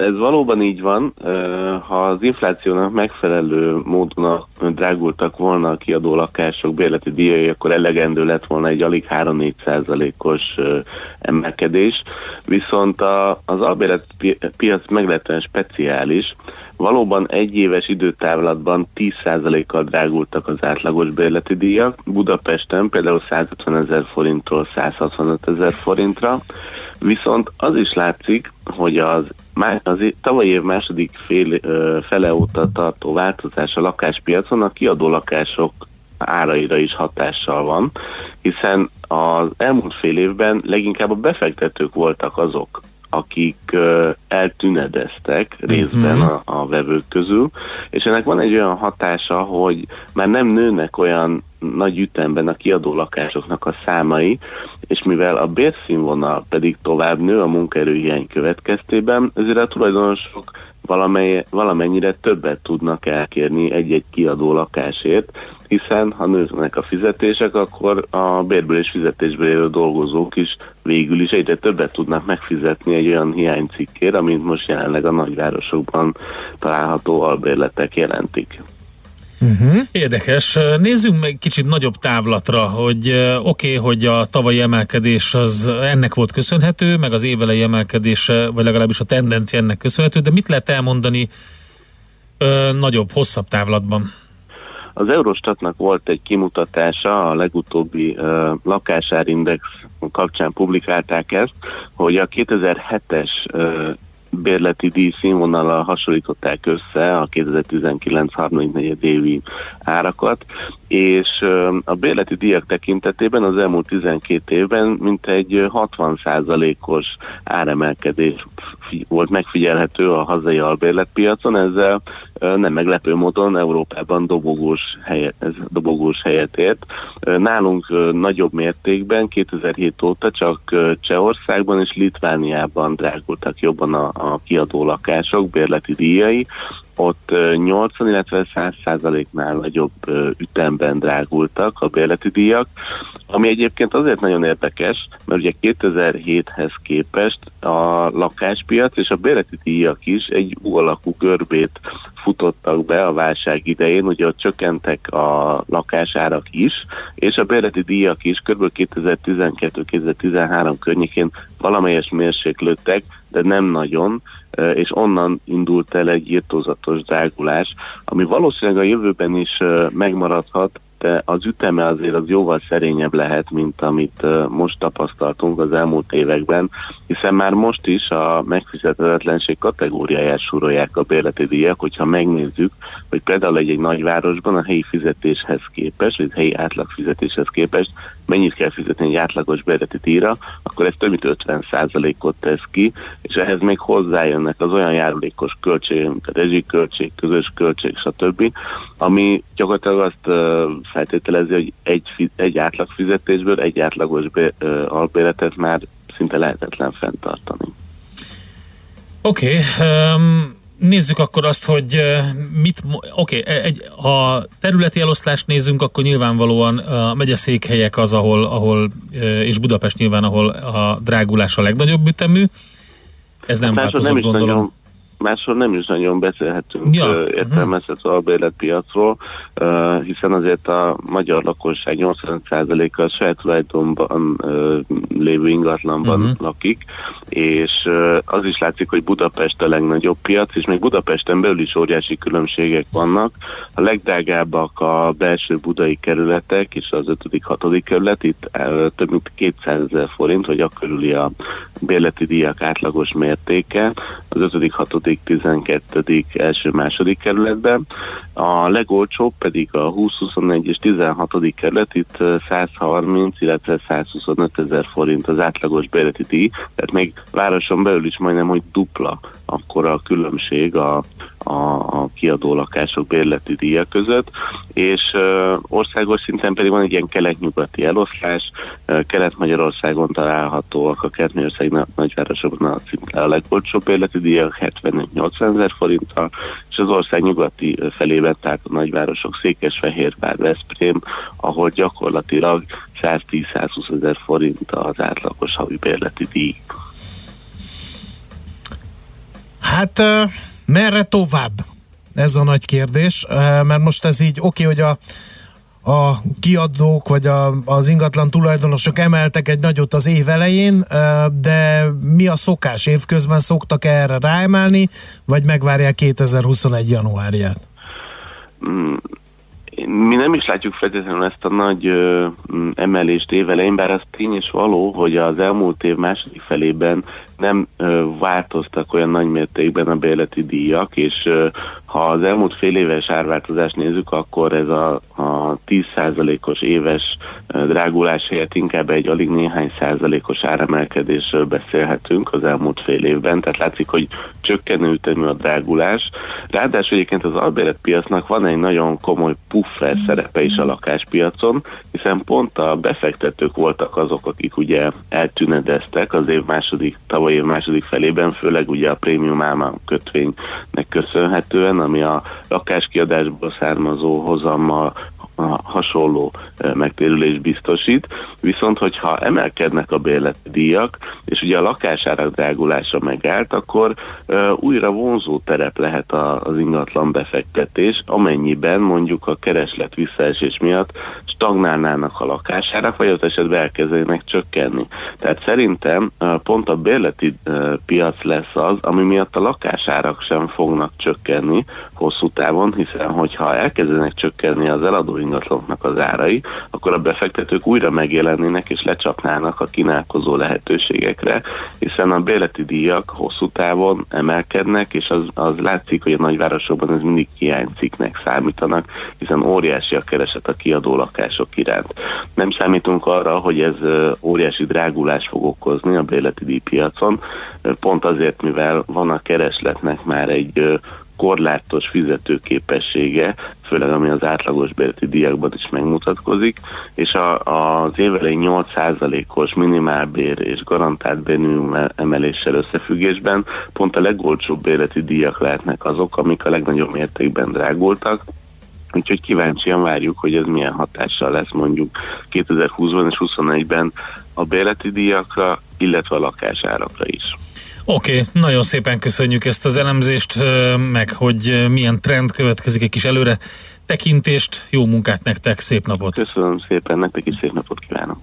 Ez valóban így van. Ha az inflációnak megfelelő módon a- drágultak volna a kiadó lakások bérleti díjai, akkor elegendő lett volna egy alig 3-4 százalékos emelkedés. Viszont a, az albérlet pi- piac meglehetően speciális. Valóban egy éves időtávlatban 10%-kal drágultak az átlagos bérleti díjak. Budapesten például 150 ezer forintról 165 ezer forintra. Viszont az is látszik, hogy az, az tavalyi év második fél, fele óta tartó változás a lakáspiacon a kiadó lakások áraira is hatással van, hiszen az elmúlt fél évben leginkább a befektetők voltak azok, akik eltünedeztek részben a, a vevők közül, és ennek van egy olyan hatása, hogy már nem nőnek olyan nagy ütemben a kiadó lakásoknak a számai, és mivel a bérszínvonal pedig tovább nő a munkaerőhiány következtében, ezért a tulajdonosok valamely, valamennyire többet tudnak elkérni egy-egy kiadó lakásért, hiszen ha nőnek a fizetések, akkor a bérből és fizetésből élő dolgozók is végül is egyre többet tudnak megfizetni egy olyan hiánycikkért, amint most jelenleg a nagyvárosokban található albérletek jelentik. Uh-huh. Érdekes. Nézzünk meg kicsit nagyobb távlatra, hogy oké, okay, hogy a tavalyi emelkedés az ennek volt köszönhető, meg az évelei emelkedése, vagy legalábbis a tendencia ennek köszönhető, de mit lehet elmondani ö, nagyobb, hosszabb távlatban? Az Eurostatnak volt egy kimutatása, a legutóbbi uh, lakásárindex kapcsán publikálták ezt, hogy a 2007-es uh, bérleti díj színvonalal hasonlították össze a 2019 harmadik évi árakat, és a bérleti díjak tekintetében az elmúlt 12 évben mintegy 60%-os áremelkedés volt megfigyelhető a hazai albérletpiacon, ezzel nem meglepő módon Európában dobogós helyet, dobogós helyet ért. Nálunk nagyobb mértékben 2007 óta csak Csehországban és Litvániában drágultak jobban a, a kiadó lakások bérleti díjai, ott ö, 80, illetve 100 százaléknál nagyobb ütemben drágultak a bérleti díjak, ami egyébként azért nagyon érdekes, mert ugye 2007-hez képest a lakáspiac és a bérleti díjak is egy U alakú görbét futottak be a válság idején, ugye ott csökkentek a lakásárak is, és a bérleti díjak is kb. 2012-2013 környékén valamelyes mérséklődtek, de nem nagyon, és onnan indult el egy írtózatos drágulás, ami valószínűleg a jövőben is megmaradhat, de az üteme azért az jóval szerényebb lehet, mint amit most tapasztaltunk az elmúlt években, hiszen már most is a megfizethetetlenség kategóriáját súrolják a bérleti díjak, hogyha megnézzük, hogy például egy, egy nagyvárosban a helyi fizetéshez képest, vagy helyi átlag fizetéshez képest mennyit kell fizetni egy átlagos bérleti díjra, akkor ez több mint 50%-ot tesz ki, és ehhez még hozzájönnek az olyan járulékos költségek, mint a rezsiköltség, közös költség, stb., ami gyakorlatilag azt feltételezi, hogy egy, egy átlag fizetésből egy átlagos bé, albéletet már szinte lehetetlen fenntartani. Oké, okay, um, nézzük akkor azt, hogy mit, oké, okay, egy, ha területi eloszlást nézzünk, akkor nyilvánvalóan a megyeszékhelyek az, ahol, ahol és Budapest nyilván, ahol a drágulás a legnagyobb ütemű. Ez nem változott, is gondolom. Nagyon, máshol nem is nagyon beszélhetünk Ja, ja. értelmezhető uh-huh. albérletpiacról, uh, hiszen azért a magyar lakosság 85%-a a saját tulajdonban uh, lévő ingatlanban Mhm. uh-huh. lakik, és uh, az is látszik, hogy Budapest a legnagyobb piac, és még Budapesten belül is óriási különbségek vannak. A legdrágábbak a belső budai kerületek, és az 5.-6. kerület, itt uh, több mint 200 ezer forint, vagy a körüli a bérleti díjak átlagos mértéke, az 5., 6., 12. első-második kerületben. A legolcsóbb pedig a 20, 21 és 16. kerület, itt ö, 130, illetve 125 ezer forint az átlagos bérleti díj, tehát még városon belül is majdnem, hogy dupla akkor a különbség a, a, a kiadó lakások bérleti díja között, és uh, országos szinten pedig van egy ilyen kelet-nyugati eloszlás, uh, Kelet-Magyarországon találhatóak a Kelet-Magyarország na- nagyvárosokban a, szinte a legolcsóbb bérleti díjak, 70-80 ezer forinttal, és az ország nyugati felében, tehát a nagyvárosok Székesfehérvár, Veszprém, ahol gyakorlatilag 110-120 ezer forint az átlagos havi bérleti díj. Hát ö, merre tovább? Ez a nagy kérdés, ö, mert most ez így oké, hogy a a kiadók vagy a, az ingatlan tulajdonosok emeltek egy nagyot az év elején, ö, de mi a szokás? Évközben szoktak erre ráemelni, vagy megvárják 2021 januárját? Mm, mi nem is látjuk feltétlenül ezt a nagy ö, mm, emelést évelején, bár az tény és való, hogy az elmúlt év második felében nem változtak olyan nagy mértékben a bérleti díjak, és ha az elmúlt fél éves árváltozást nézzük, akkor ez a, a 10%-os éves drágulás helyett inkább egy alig néhány százalékos áremelkedésről beszélhetünk az elmúlt fél évben, tehát látszik, hogy csökkenő ütemű a drágulás. Ráadásul egyébként az albérletpiacnak van egy nagyon komoly puffer szerepe is a lakáspiacon, hiszen pont a befektetők voltak azok, akik ugye eltünedeztek az év második, tavaly év második felében, főleg ugye a prémium álma kötvénynek köszönhetően, ami a lakáskiadásból származó hozammal hasonló eh, megtérülés biztosít, viszont hogyha emelkednek a bérleti díjak, és ugye a lakásárak drágulása megállt, akkor uh, újra vonzó terep lehet az ingatlan befektetés, amennyiben mondjuk a kereslet visszaesés miatt stagnálnának a lakásárak, vagy az esetben elkezdenek csökkenni. Tehát szerintem uh, pont a bérleti piac lesz az, ami miatt a lakásárak sem fognak csökkenni hosszú távon, hiszen hogyha elkezdenek csökkenni az eladó ingatlanoknak az árai, akkor a befektetők újra megjelennének és lecsapnának a kínálkozó lehetőségekre, hiszen a bérleti díjak hosszú távon emelkednek, és az, az látszik, hogy a nagyvárosokban ez mindig hiánycikknek számítanak, hiszen óriási a kereset a kiadó lakások iránt. Nem számítunk arra, hogy ez óriási drágulás fog okozni a bérleti díjpiacon, pont azért, mivel van a keresletnek már egy korlátos fizetőképessége, főleg ami az átlagos bérleti díjakban is megmutatkozik, és a, az évelei 8%-os minimálbér és garantált bérminimum emeléssel összefüggésben pont a legolcsóbb bérleti díjak lehetnek azok, amik a legnagyobb mértékben drágultak, Úgyhogy kíváncsian várjuk, hogy ez milyen hatással lesz mondjuk 2020-ban és 2021-ben a bérleti díjakra, illetve a lakásárakra is. Oké, okay, nagyon szépen köszönjük ezt az elemzést, meg hogy milyen trend következik, egy kis előre tekintést, jó munkát nektek, szép napot! Köszönöm szépen, nektek is szép napot kívánok!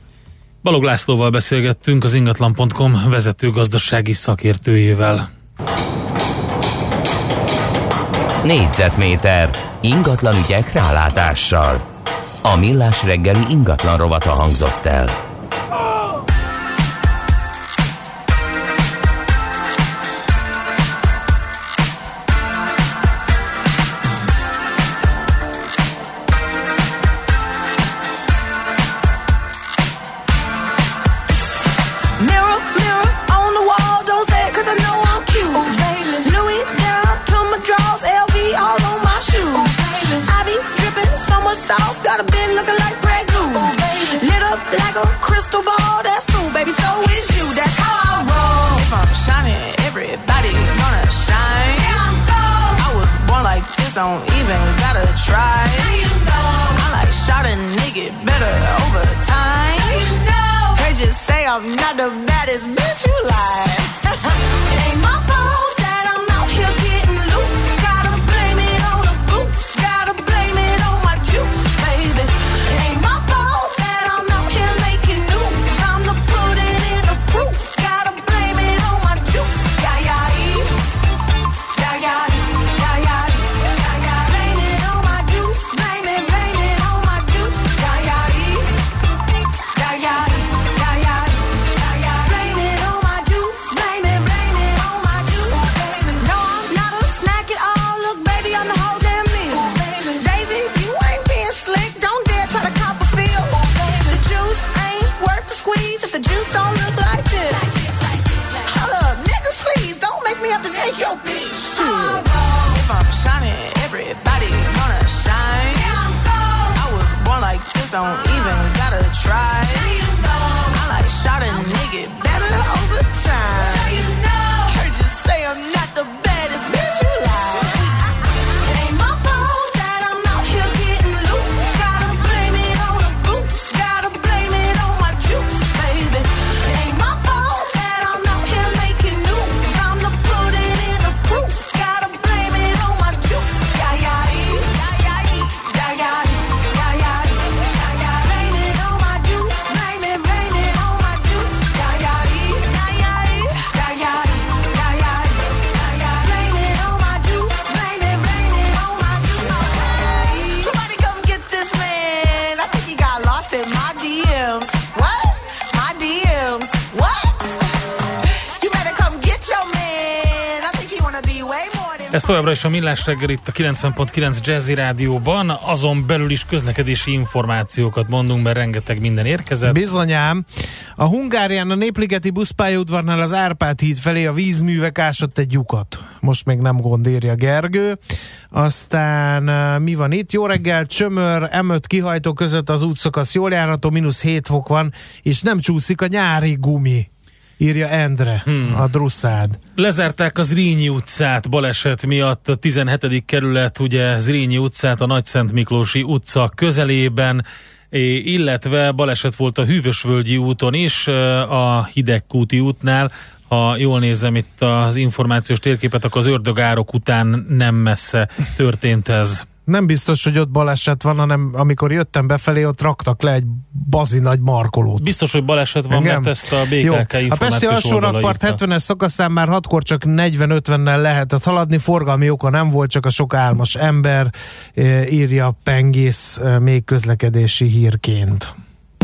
Balog Lászlóval beszélgettünk, az ingatlan.com vezető gazdasági szakértőjével. Négyzetméter ingatlan ügyek rálátással. A millás reggeli ingatlan rovata hangzott el. A crystal ball, that's cool, baby. So is you, that's how I roll. If I'm shining, everybody gonna shine. I was born like this, don't even gotta try. Now you know. I like shot a nigga better over time. Heard you know. They just say I'm not the baddest bitch you like. Ez továbbra is a Millás reggel itt a 90.9 Jazzy Rádióban, azon belül is közlekedési információkat mondunk, mert rengeteg minden érkezett. Bizonyám. A Hungárián a Népligeti buszpályaudvarnál az Árpád híd felé a vízművek ásott egy lyukat. Most még nem gond írja Gergő. Aztán mi van itt? Jó reggel, Csömör, M5 kihajtó között az útszakasz jól járható, mínusz 7 fok van, és nem csúszik a nyári gumi írja Endre, hmm. a Drusszád. Lezárták az Zrínyi utcát baleset miatt, a 17. kerület, ugye Zrínyi utcát a Nagyszent Miklósi utca közelében, illetve baleset volt a Hűvösvölgyi úton is, a Hidegkúti útnál, ha jól nézem itt az információs térképet, akkor az ördögárok után nem messze történt ez nem biztos, hogy ott baleset van, hanem amikor jöttem befelé, ott raktak le egy bazi nagy markolót. Biztos, hogy baleset van, Engem? mert ezt a BKK Jó. A Pesti alsó rakpart 70-es szakaszán már 6-kor csak 40-50-nel lehetett haladni, forgalmi oka nem volt, csak a sok álmos ember írja Pengész még közlekedési hírként.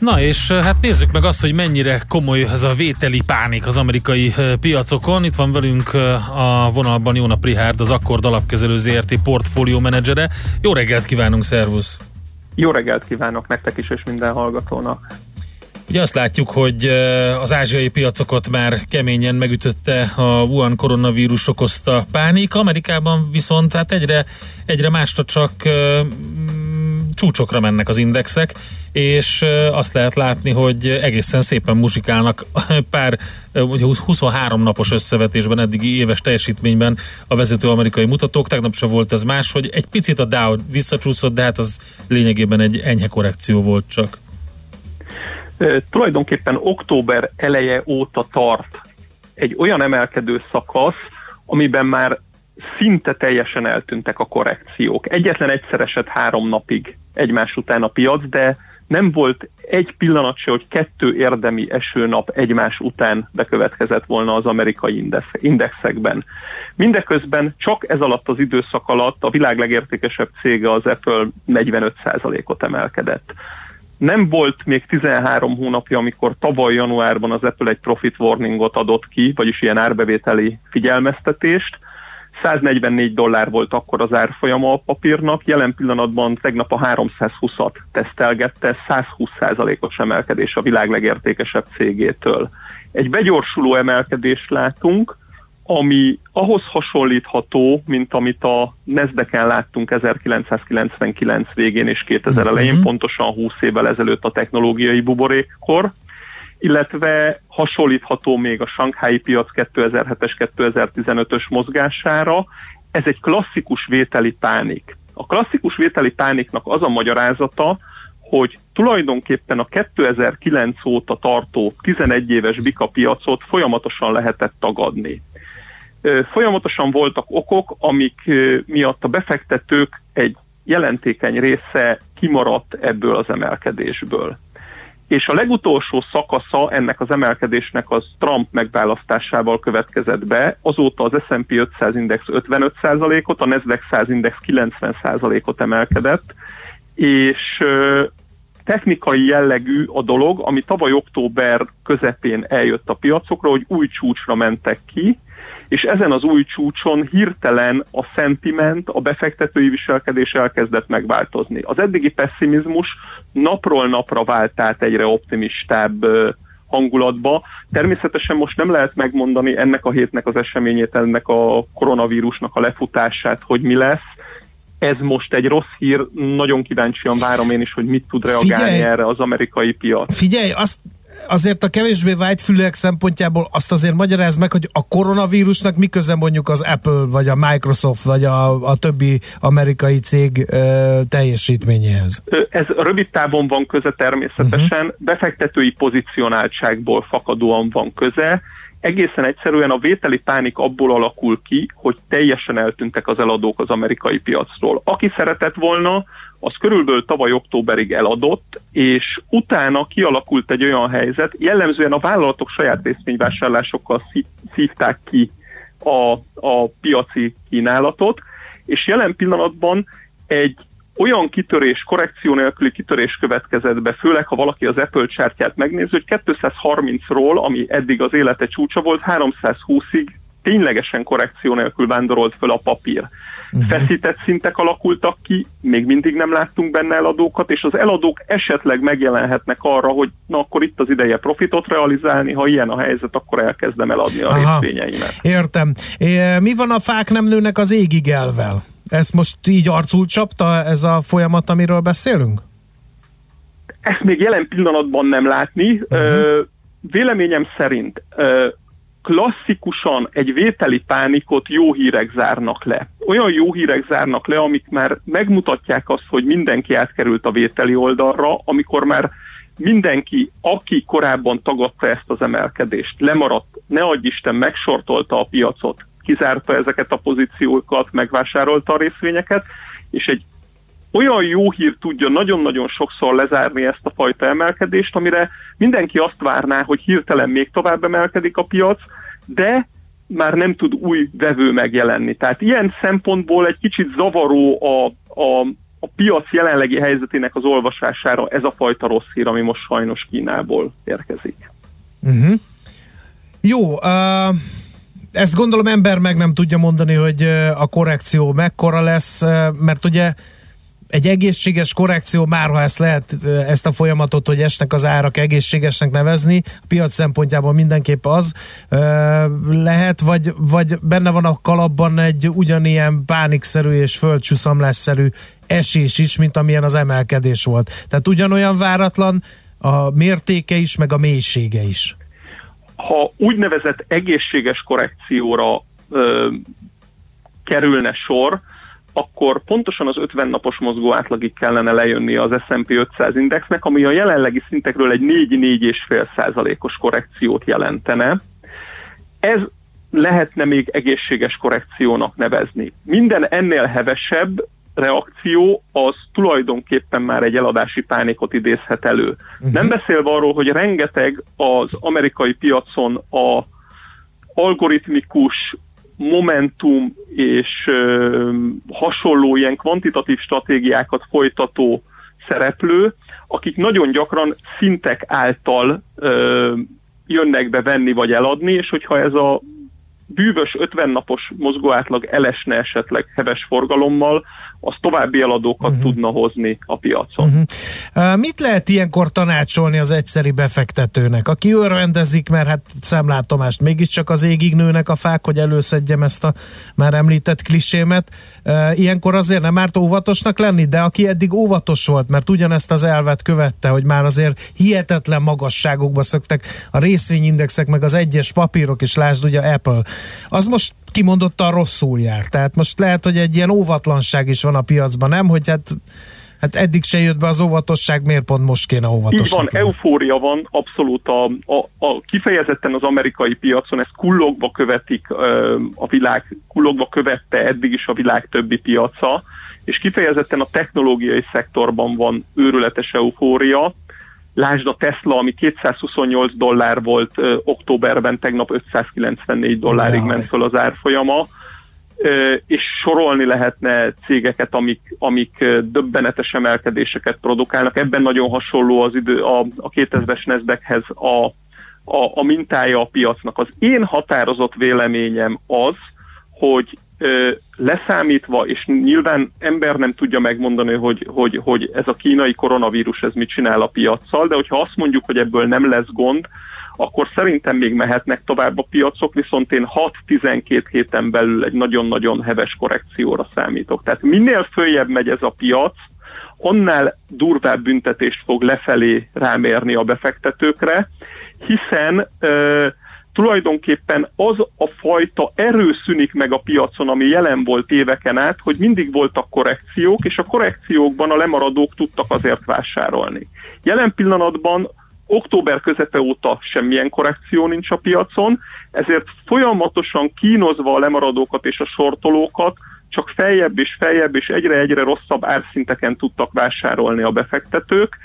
Na és hát nézzük meg azt, hogy mennyire komoly ez a vételi pánik az amerikai piacokon. Itt van velünk a vonalban Jóna Prihárd, az Akkord alapkezelő ZRT portfólió menedzsere. Jó reggelt kívánunk, szervusz! Jó reggelt kívánok nektek is, és minden hallgatónak! Ugye azt látjuk, hogy az ázsiai piacokat már keményen megütötte a Wuhan koronavírus okozta pánik, Amerikában viszont hát egyre, egyre másra csak csúcsokra mennek az indexek, és azt lehet látni, hogy egészen szépen muzsikálnak pár, ugye 23 napos összevetésben, eddigi éves teljesítményben a vezető amerikai mutatók, tegnap se volt ez más, hogy egy picit a Dow visszacsúszott, de hát az lényegében egy enyhe korrekció volt csak. E, tulajdonképpen október eleje óta tart egy olyan emelkedő szakasz, amiben már szinte teljesen eltűntek a korrekciók. Egyetlen egyszer esett három napig egymás után a piac, de nem volt egy pillanat se, hogy kettő érdemi esőnap egymás után bekövetkezett volna az amerikai index, indexekben. Mindeközben csak ez alatt az időszak alatt a világ legértékesebb cége az Apple 45%-ot emelkedett. Nem volt még 13 hónapja, amikor tavaly januárban az Apple egy profit warningot adott ki, vagyis ilyen árbevételi figyelmeztetést, 144 dollár volt akkor az árfolyama a papírnak, jelen pillanatban tegnap a 320-at tesztelgette, 120%-os emelkedés a világ legértékesebb cégétől. Egy begyorsuló emelkedést látunk, ami ahhoz hasonlítható, mint amit a Nasdaq-en láttunk 1999 végén és 2000 elején, uh-huh. pontosan 20 évvel ezelőtt a technológiai buborékkor, illetve hasonlítható még a Shanghai piac 2007-es, 2015-ös mozgására. Ez egy klasszikus vételi pánik. A klasszikus vételi pániknak az a magyarázata, hogy tulajdonképpen a 2009 óta tartó 11 éves bika piacot folyamatosan lehetett tagadni. Folyamatosan voltak okok, amik miatt a befektetők egy jelentékeny része kimaradt ebből az emelkedésből és a legutolsó szakasza ennek az emelkedésnek az Trump megválasztásával következett be. Azóta az S&P 500 index 55%-ot, a Nasdaq 100 index 90%-ot emelkedett, és technikai jellegű a dolog, ami tavaly október közepén eljött a piacokra, hogy új csúcsra mentek ki, és ezen az új csúcson hirtelen a sentiment, a befektetői viselkedés elkezdett megváltozni. Az eddigi pessimizmus napról napra vált át egyre optimistább hangulatba. Természetesen most nem lehet megmondani ennek a hétnek az eseményét, ennek a koronavírusnak a lefutását, hogy mi lesz. Ez most egy rossz hír, nagyon kíváncsian várom én is, hogy mit tud reagálni Figyelj, erre az amerikai piac. Figyelj, azt azért a kevésbé fülőek szempontjából azt azért magyaráz meg, hogy a koronavírusnak mi köze mondjuk az Apple, vagy a Microsoft, vagy a, a többi amerikai cég ö, teljesítményéhez? Ez rövid távon van köze természetesen, uh-huh. befektetői pozicionáltságból fakadóan van köze, egészen egyszerűen a vételi pánik abból alakul ki, hogy teljesen eltűntek az eladók az amerikai piacról. Aki szeretett volna, az körülbelül tavaly októberig eladott, és utána kialakult egy olyan helyzet, jellemzően a vállalatok saját részvényvásárlásokkal szívták ki a, a piaci kínálatot, és jelen pillanatban egy olyan kitörés, korrekció nélküli kitörés következett be, főleg ha valaki az Apple csártyát megnézi, hogy 230-ról, ami eddig az élete csúcsa volt, 320-ig ténylegesen korrekció nélkül vándorolt föl a papír. Uh-huh. Feszített szintek alakultak ki, még mindig nem láttunk benne eladókat, és az eladók esetleg megjelenhetnek arra, hogy na akkor itt az ideje profitot realizálni, ha ilyen a helyzet, akkor elkezdem eladni a Aha. részvényeimet. Értem. É, mi van a fák nem nőnek az égig elvel? Ezt most így arcul csapta ez a folyamat, amiről beszélünk? Ezt még jelen pillanatban nem látni. Uh-huh. Véleményem szerint klasszikusan egy vételi pánikot jó hírek zárnak le. Olyan jó hírek zárnak le, amik már megmutatják azt, hogy mindenki átkerült a vételi oldalra, amikor már mindenki, aki korábban tagadta ezt az emelkedést, lemaradt, ne adj Isten, megsortolta a piacot, kizárta ezeket a pozíciókat, megvásárolta a részvényeket, és egy olyan jó hír tudja nagyon-nagyon sokszor lezárni ezt a fajta emelkedést, amire mindenki azt várná, hogy hirtelen még tovább emelkedik a piac, de már nem tud új vevő megjelenni. Tehát ilyen szempontból egy kicsit zavaró a, a, a piac jelenlegi helyzetének az olvasására ez a fajta rossz hír, ami most sajnos Kínából érkezik. Uh-huh. Jó, uh, ezt gondolom ember meg nem tudja mondani, hogy a korrekció mekkora lesz, mert ugye egy egészséges korrekció, már ha ezt lehet, ezt a folyamatot, hogy esnek az árak egészségesnek nevezni, a piac szempontjából mindenképp az lehet, vagy, vagy benne van a kalapban egy ugyanilyen pánikszerű és földcsúszamlásszerű esés is, mint amilyen az emelkedés volt. Tehát ugyanolyan váratlan a mértéke is, meg a mélysége is ha úgynevezett egészséges korrekcióra ö, kerülne sor, akkor pontosan az 50 napos mozgó átlagig kellene lejönni az S&P 500 indexnek, ami a jelenlegi szintekről egy 4-4,5 százalékos korrekciót jelentene. Ez lehetne még egészséges korrekciónak nevezni. Minden ennél hevesebb reakció az tulajdonképpen már egy eladási pánikot idézhet elő. Uh-huh. Nem beszélve arról, hogy rengeteg az amerikai piacon a algoritmikus momentum és ö, hasonló ilyen kvantitatív stratégiákat folytató szereplő, akik nagyon gyakran szintek által ö, jönnek be venni vagy eladni, és hogyha ez a bűvös 50 napos mozgóátlag elesne esetleg heves forgalommal, az további eladókat uh-huh. tudna hozni a piacon. Uh-huh. Uh, mit lehet ilyenkor tanácsolni az egyszeri befektetőnek, aki örvendezik, mert hát szemlátomást mégiscsak az égig nőnek a fák, hogy előszedjem ezt a már említett klisémet. Ilyenkor azért nem árt óvatosnak lenni, de aki eddig óvatos volt, mert ugyanezt az elvet követte, hogy már azért hihetetlen magasságokba szöktek a részvényindexek, meg az egyes papírok, és lásd ugye Apple, az most kimondottan rosszul jár. Tehát most lehet, hogy egy ilyen óvatlanság is van a piacban, nem? Hogy hát Hát eddig se jött be az óvatosság, miért pont most kéne óvatosnak? Így van, lenni? eufória van, abszolút a, a, a, kifejezetten az amerikai piacon, ezt kullogva követik a világ, kullogva követte eddig is a világ többi piaca, és kifejezetten a technológiai szektorban van őrületes eufória, Lásd a Tesla, ami 228 dollár volt ö, októberben, tegnap 594 dollárig ment föl az árfolyama, ö, és sorolni lehetne cégeket, amik, amik döbbenetes emelkedéseket produkálnak. Ebben nagyon hasonló az idő a, a 2000-es Nasdaqhez a, a, a mintája a piacnak. Az én határozott véleményem az, hogy leszámítva, és nyilván ember nem tudja megmondani, hogy, hogy, hogy ez a kínai koronavírus ez mit csinál a piaccal, de hogyha azt mondjuk, hogy ebből nem lesz gond, akkor szerintem még mehetnek tovább a piacok, viszont én 6-12 héten belül egy nagyon-nagyon heves korrekcióra számítok. Tehát minél följebb megy ez a piac, annál durvább büntetést fog lefelé rámérni a befektetőkre, hiszen euh, tulajdonképpen az a fajta erő szűnik meg a piacon, ami jelen volt éveken át, hogy mindig voltak korrekciók, és a korrekciókban a lemaradók tudtak azért vásárolni. Jelen pillanatban október közepe óta semmilyen korrekció nincs a piacon, ezért folyamatosan kínozva a lemaradókat és a sortolókat csak feljebb és feljebb és egyre-egyre rosszabb árszinteken tudtak vásárolni a befektetők.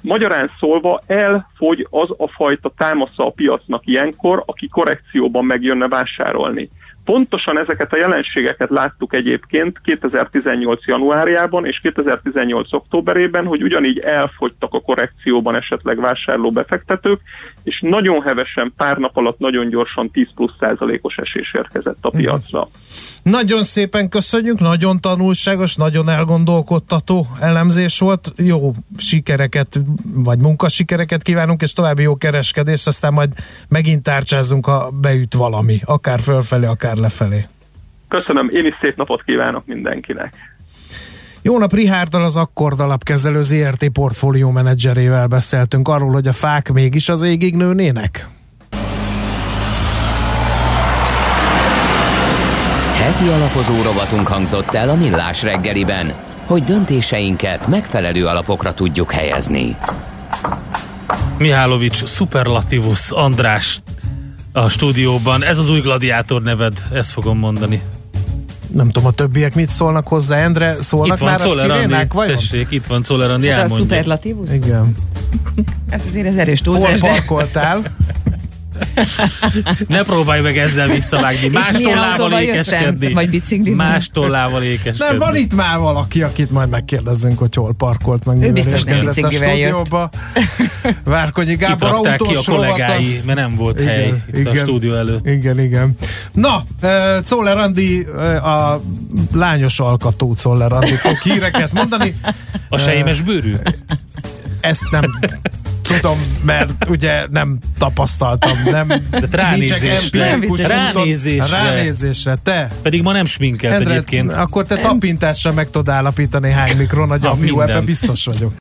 Magyarán szólva elfogy az a fajta támasza a piacnak ilyenkor, aki korrekcióban megjönne vásárolni. Pontosan ezeket a jelenségeket láttuk egyébként 2018. januárjában és 2018. októberében, hogy ugyanígy elfogytak a korrekcióban esetleg vásárló befektetők, és nagyon hevesen, pár nap alatt nagyon gyorsan 10 plusz százalékos esés érkezett a piacra. Nagyon szépen köszönjük, nagyon tanulságos, nagyon elgondolkodtató elemzés volt. Jó sikereket, vagy munkasikereket kívánunk, és további jó kereskedést, aztán majd megint tárcsázunk, ha beüt valami, akár fölfelé, akár lefelé. Köszönöm, én is szép napot kívánok mindenkinek. Jó nap, Rihárdal az Akkord alapkezelő ZRT portfólió menedzserével beszéltünk arról, hogy a fák mégis az égig nőnének. Heti alapozó rovatunk hangzott el a Millás reggeliben, hogy döntéseinket megfelelő alapokra tudjuk helyezni. Mihálovics Superlativus András a stúdióban. Ez az új gladiátor neved, ezt fogom mondani. Nem tudom, a többiek mit szólnak hozzá. Endre, szólnak itt van már a Czoller Andi, szirénák, vajon? tessék, itt van Czoller Andi, a elmondja. szuperlatívusz? Igen. Hát azért ez erős Hol túlzás, de... parkoltál? Ne próbálj meg ezzel visszavágni. Más tollával ékeskedni. Vagy biciklivel? Más tollával ékeskedni. Nem, van itt már valaki, akit majd megkérdezzünk, hogy hol parkolt meg. mivel biztos nem a biciklivel jött. stúdióba. Várkonyi Gábor rakták ki a autós kollégái, rovata. mert nem volt Igen, hely itt a igen. stúdió előtt. Igen, igen. Na, Czoller Andi, a lányos alkatú Czoller Andi fog híreket mondani. A sejmes bőrű? Ezt nem tudom, mert ugye nem tapasztaltam, nem De ránézésre. Ránézésre. Ránézésre, te. Pedig ma nem sminkelt Endre, egyébként. akkor te tapintásra meg tudod állapítani hány mikron a gyapjú, ebben biztos vagyok.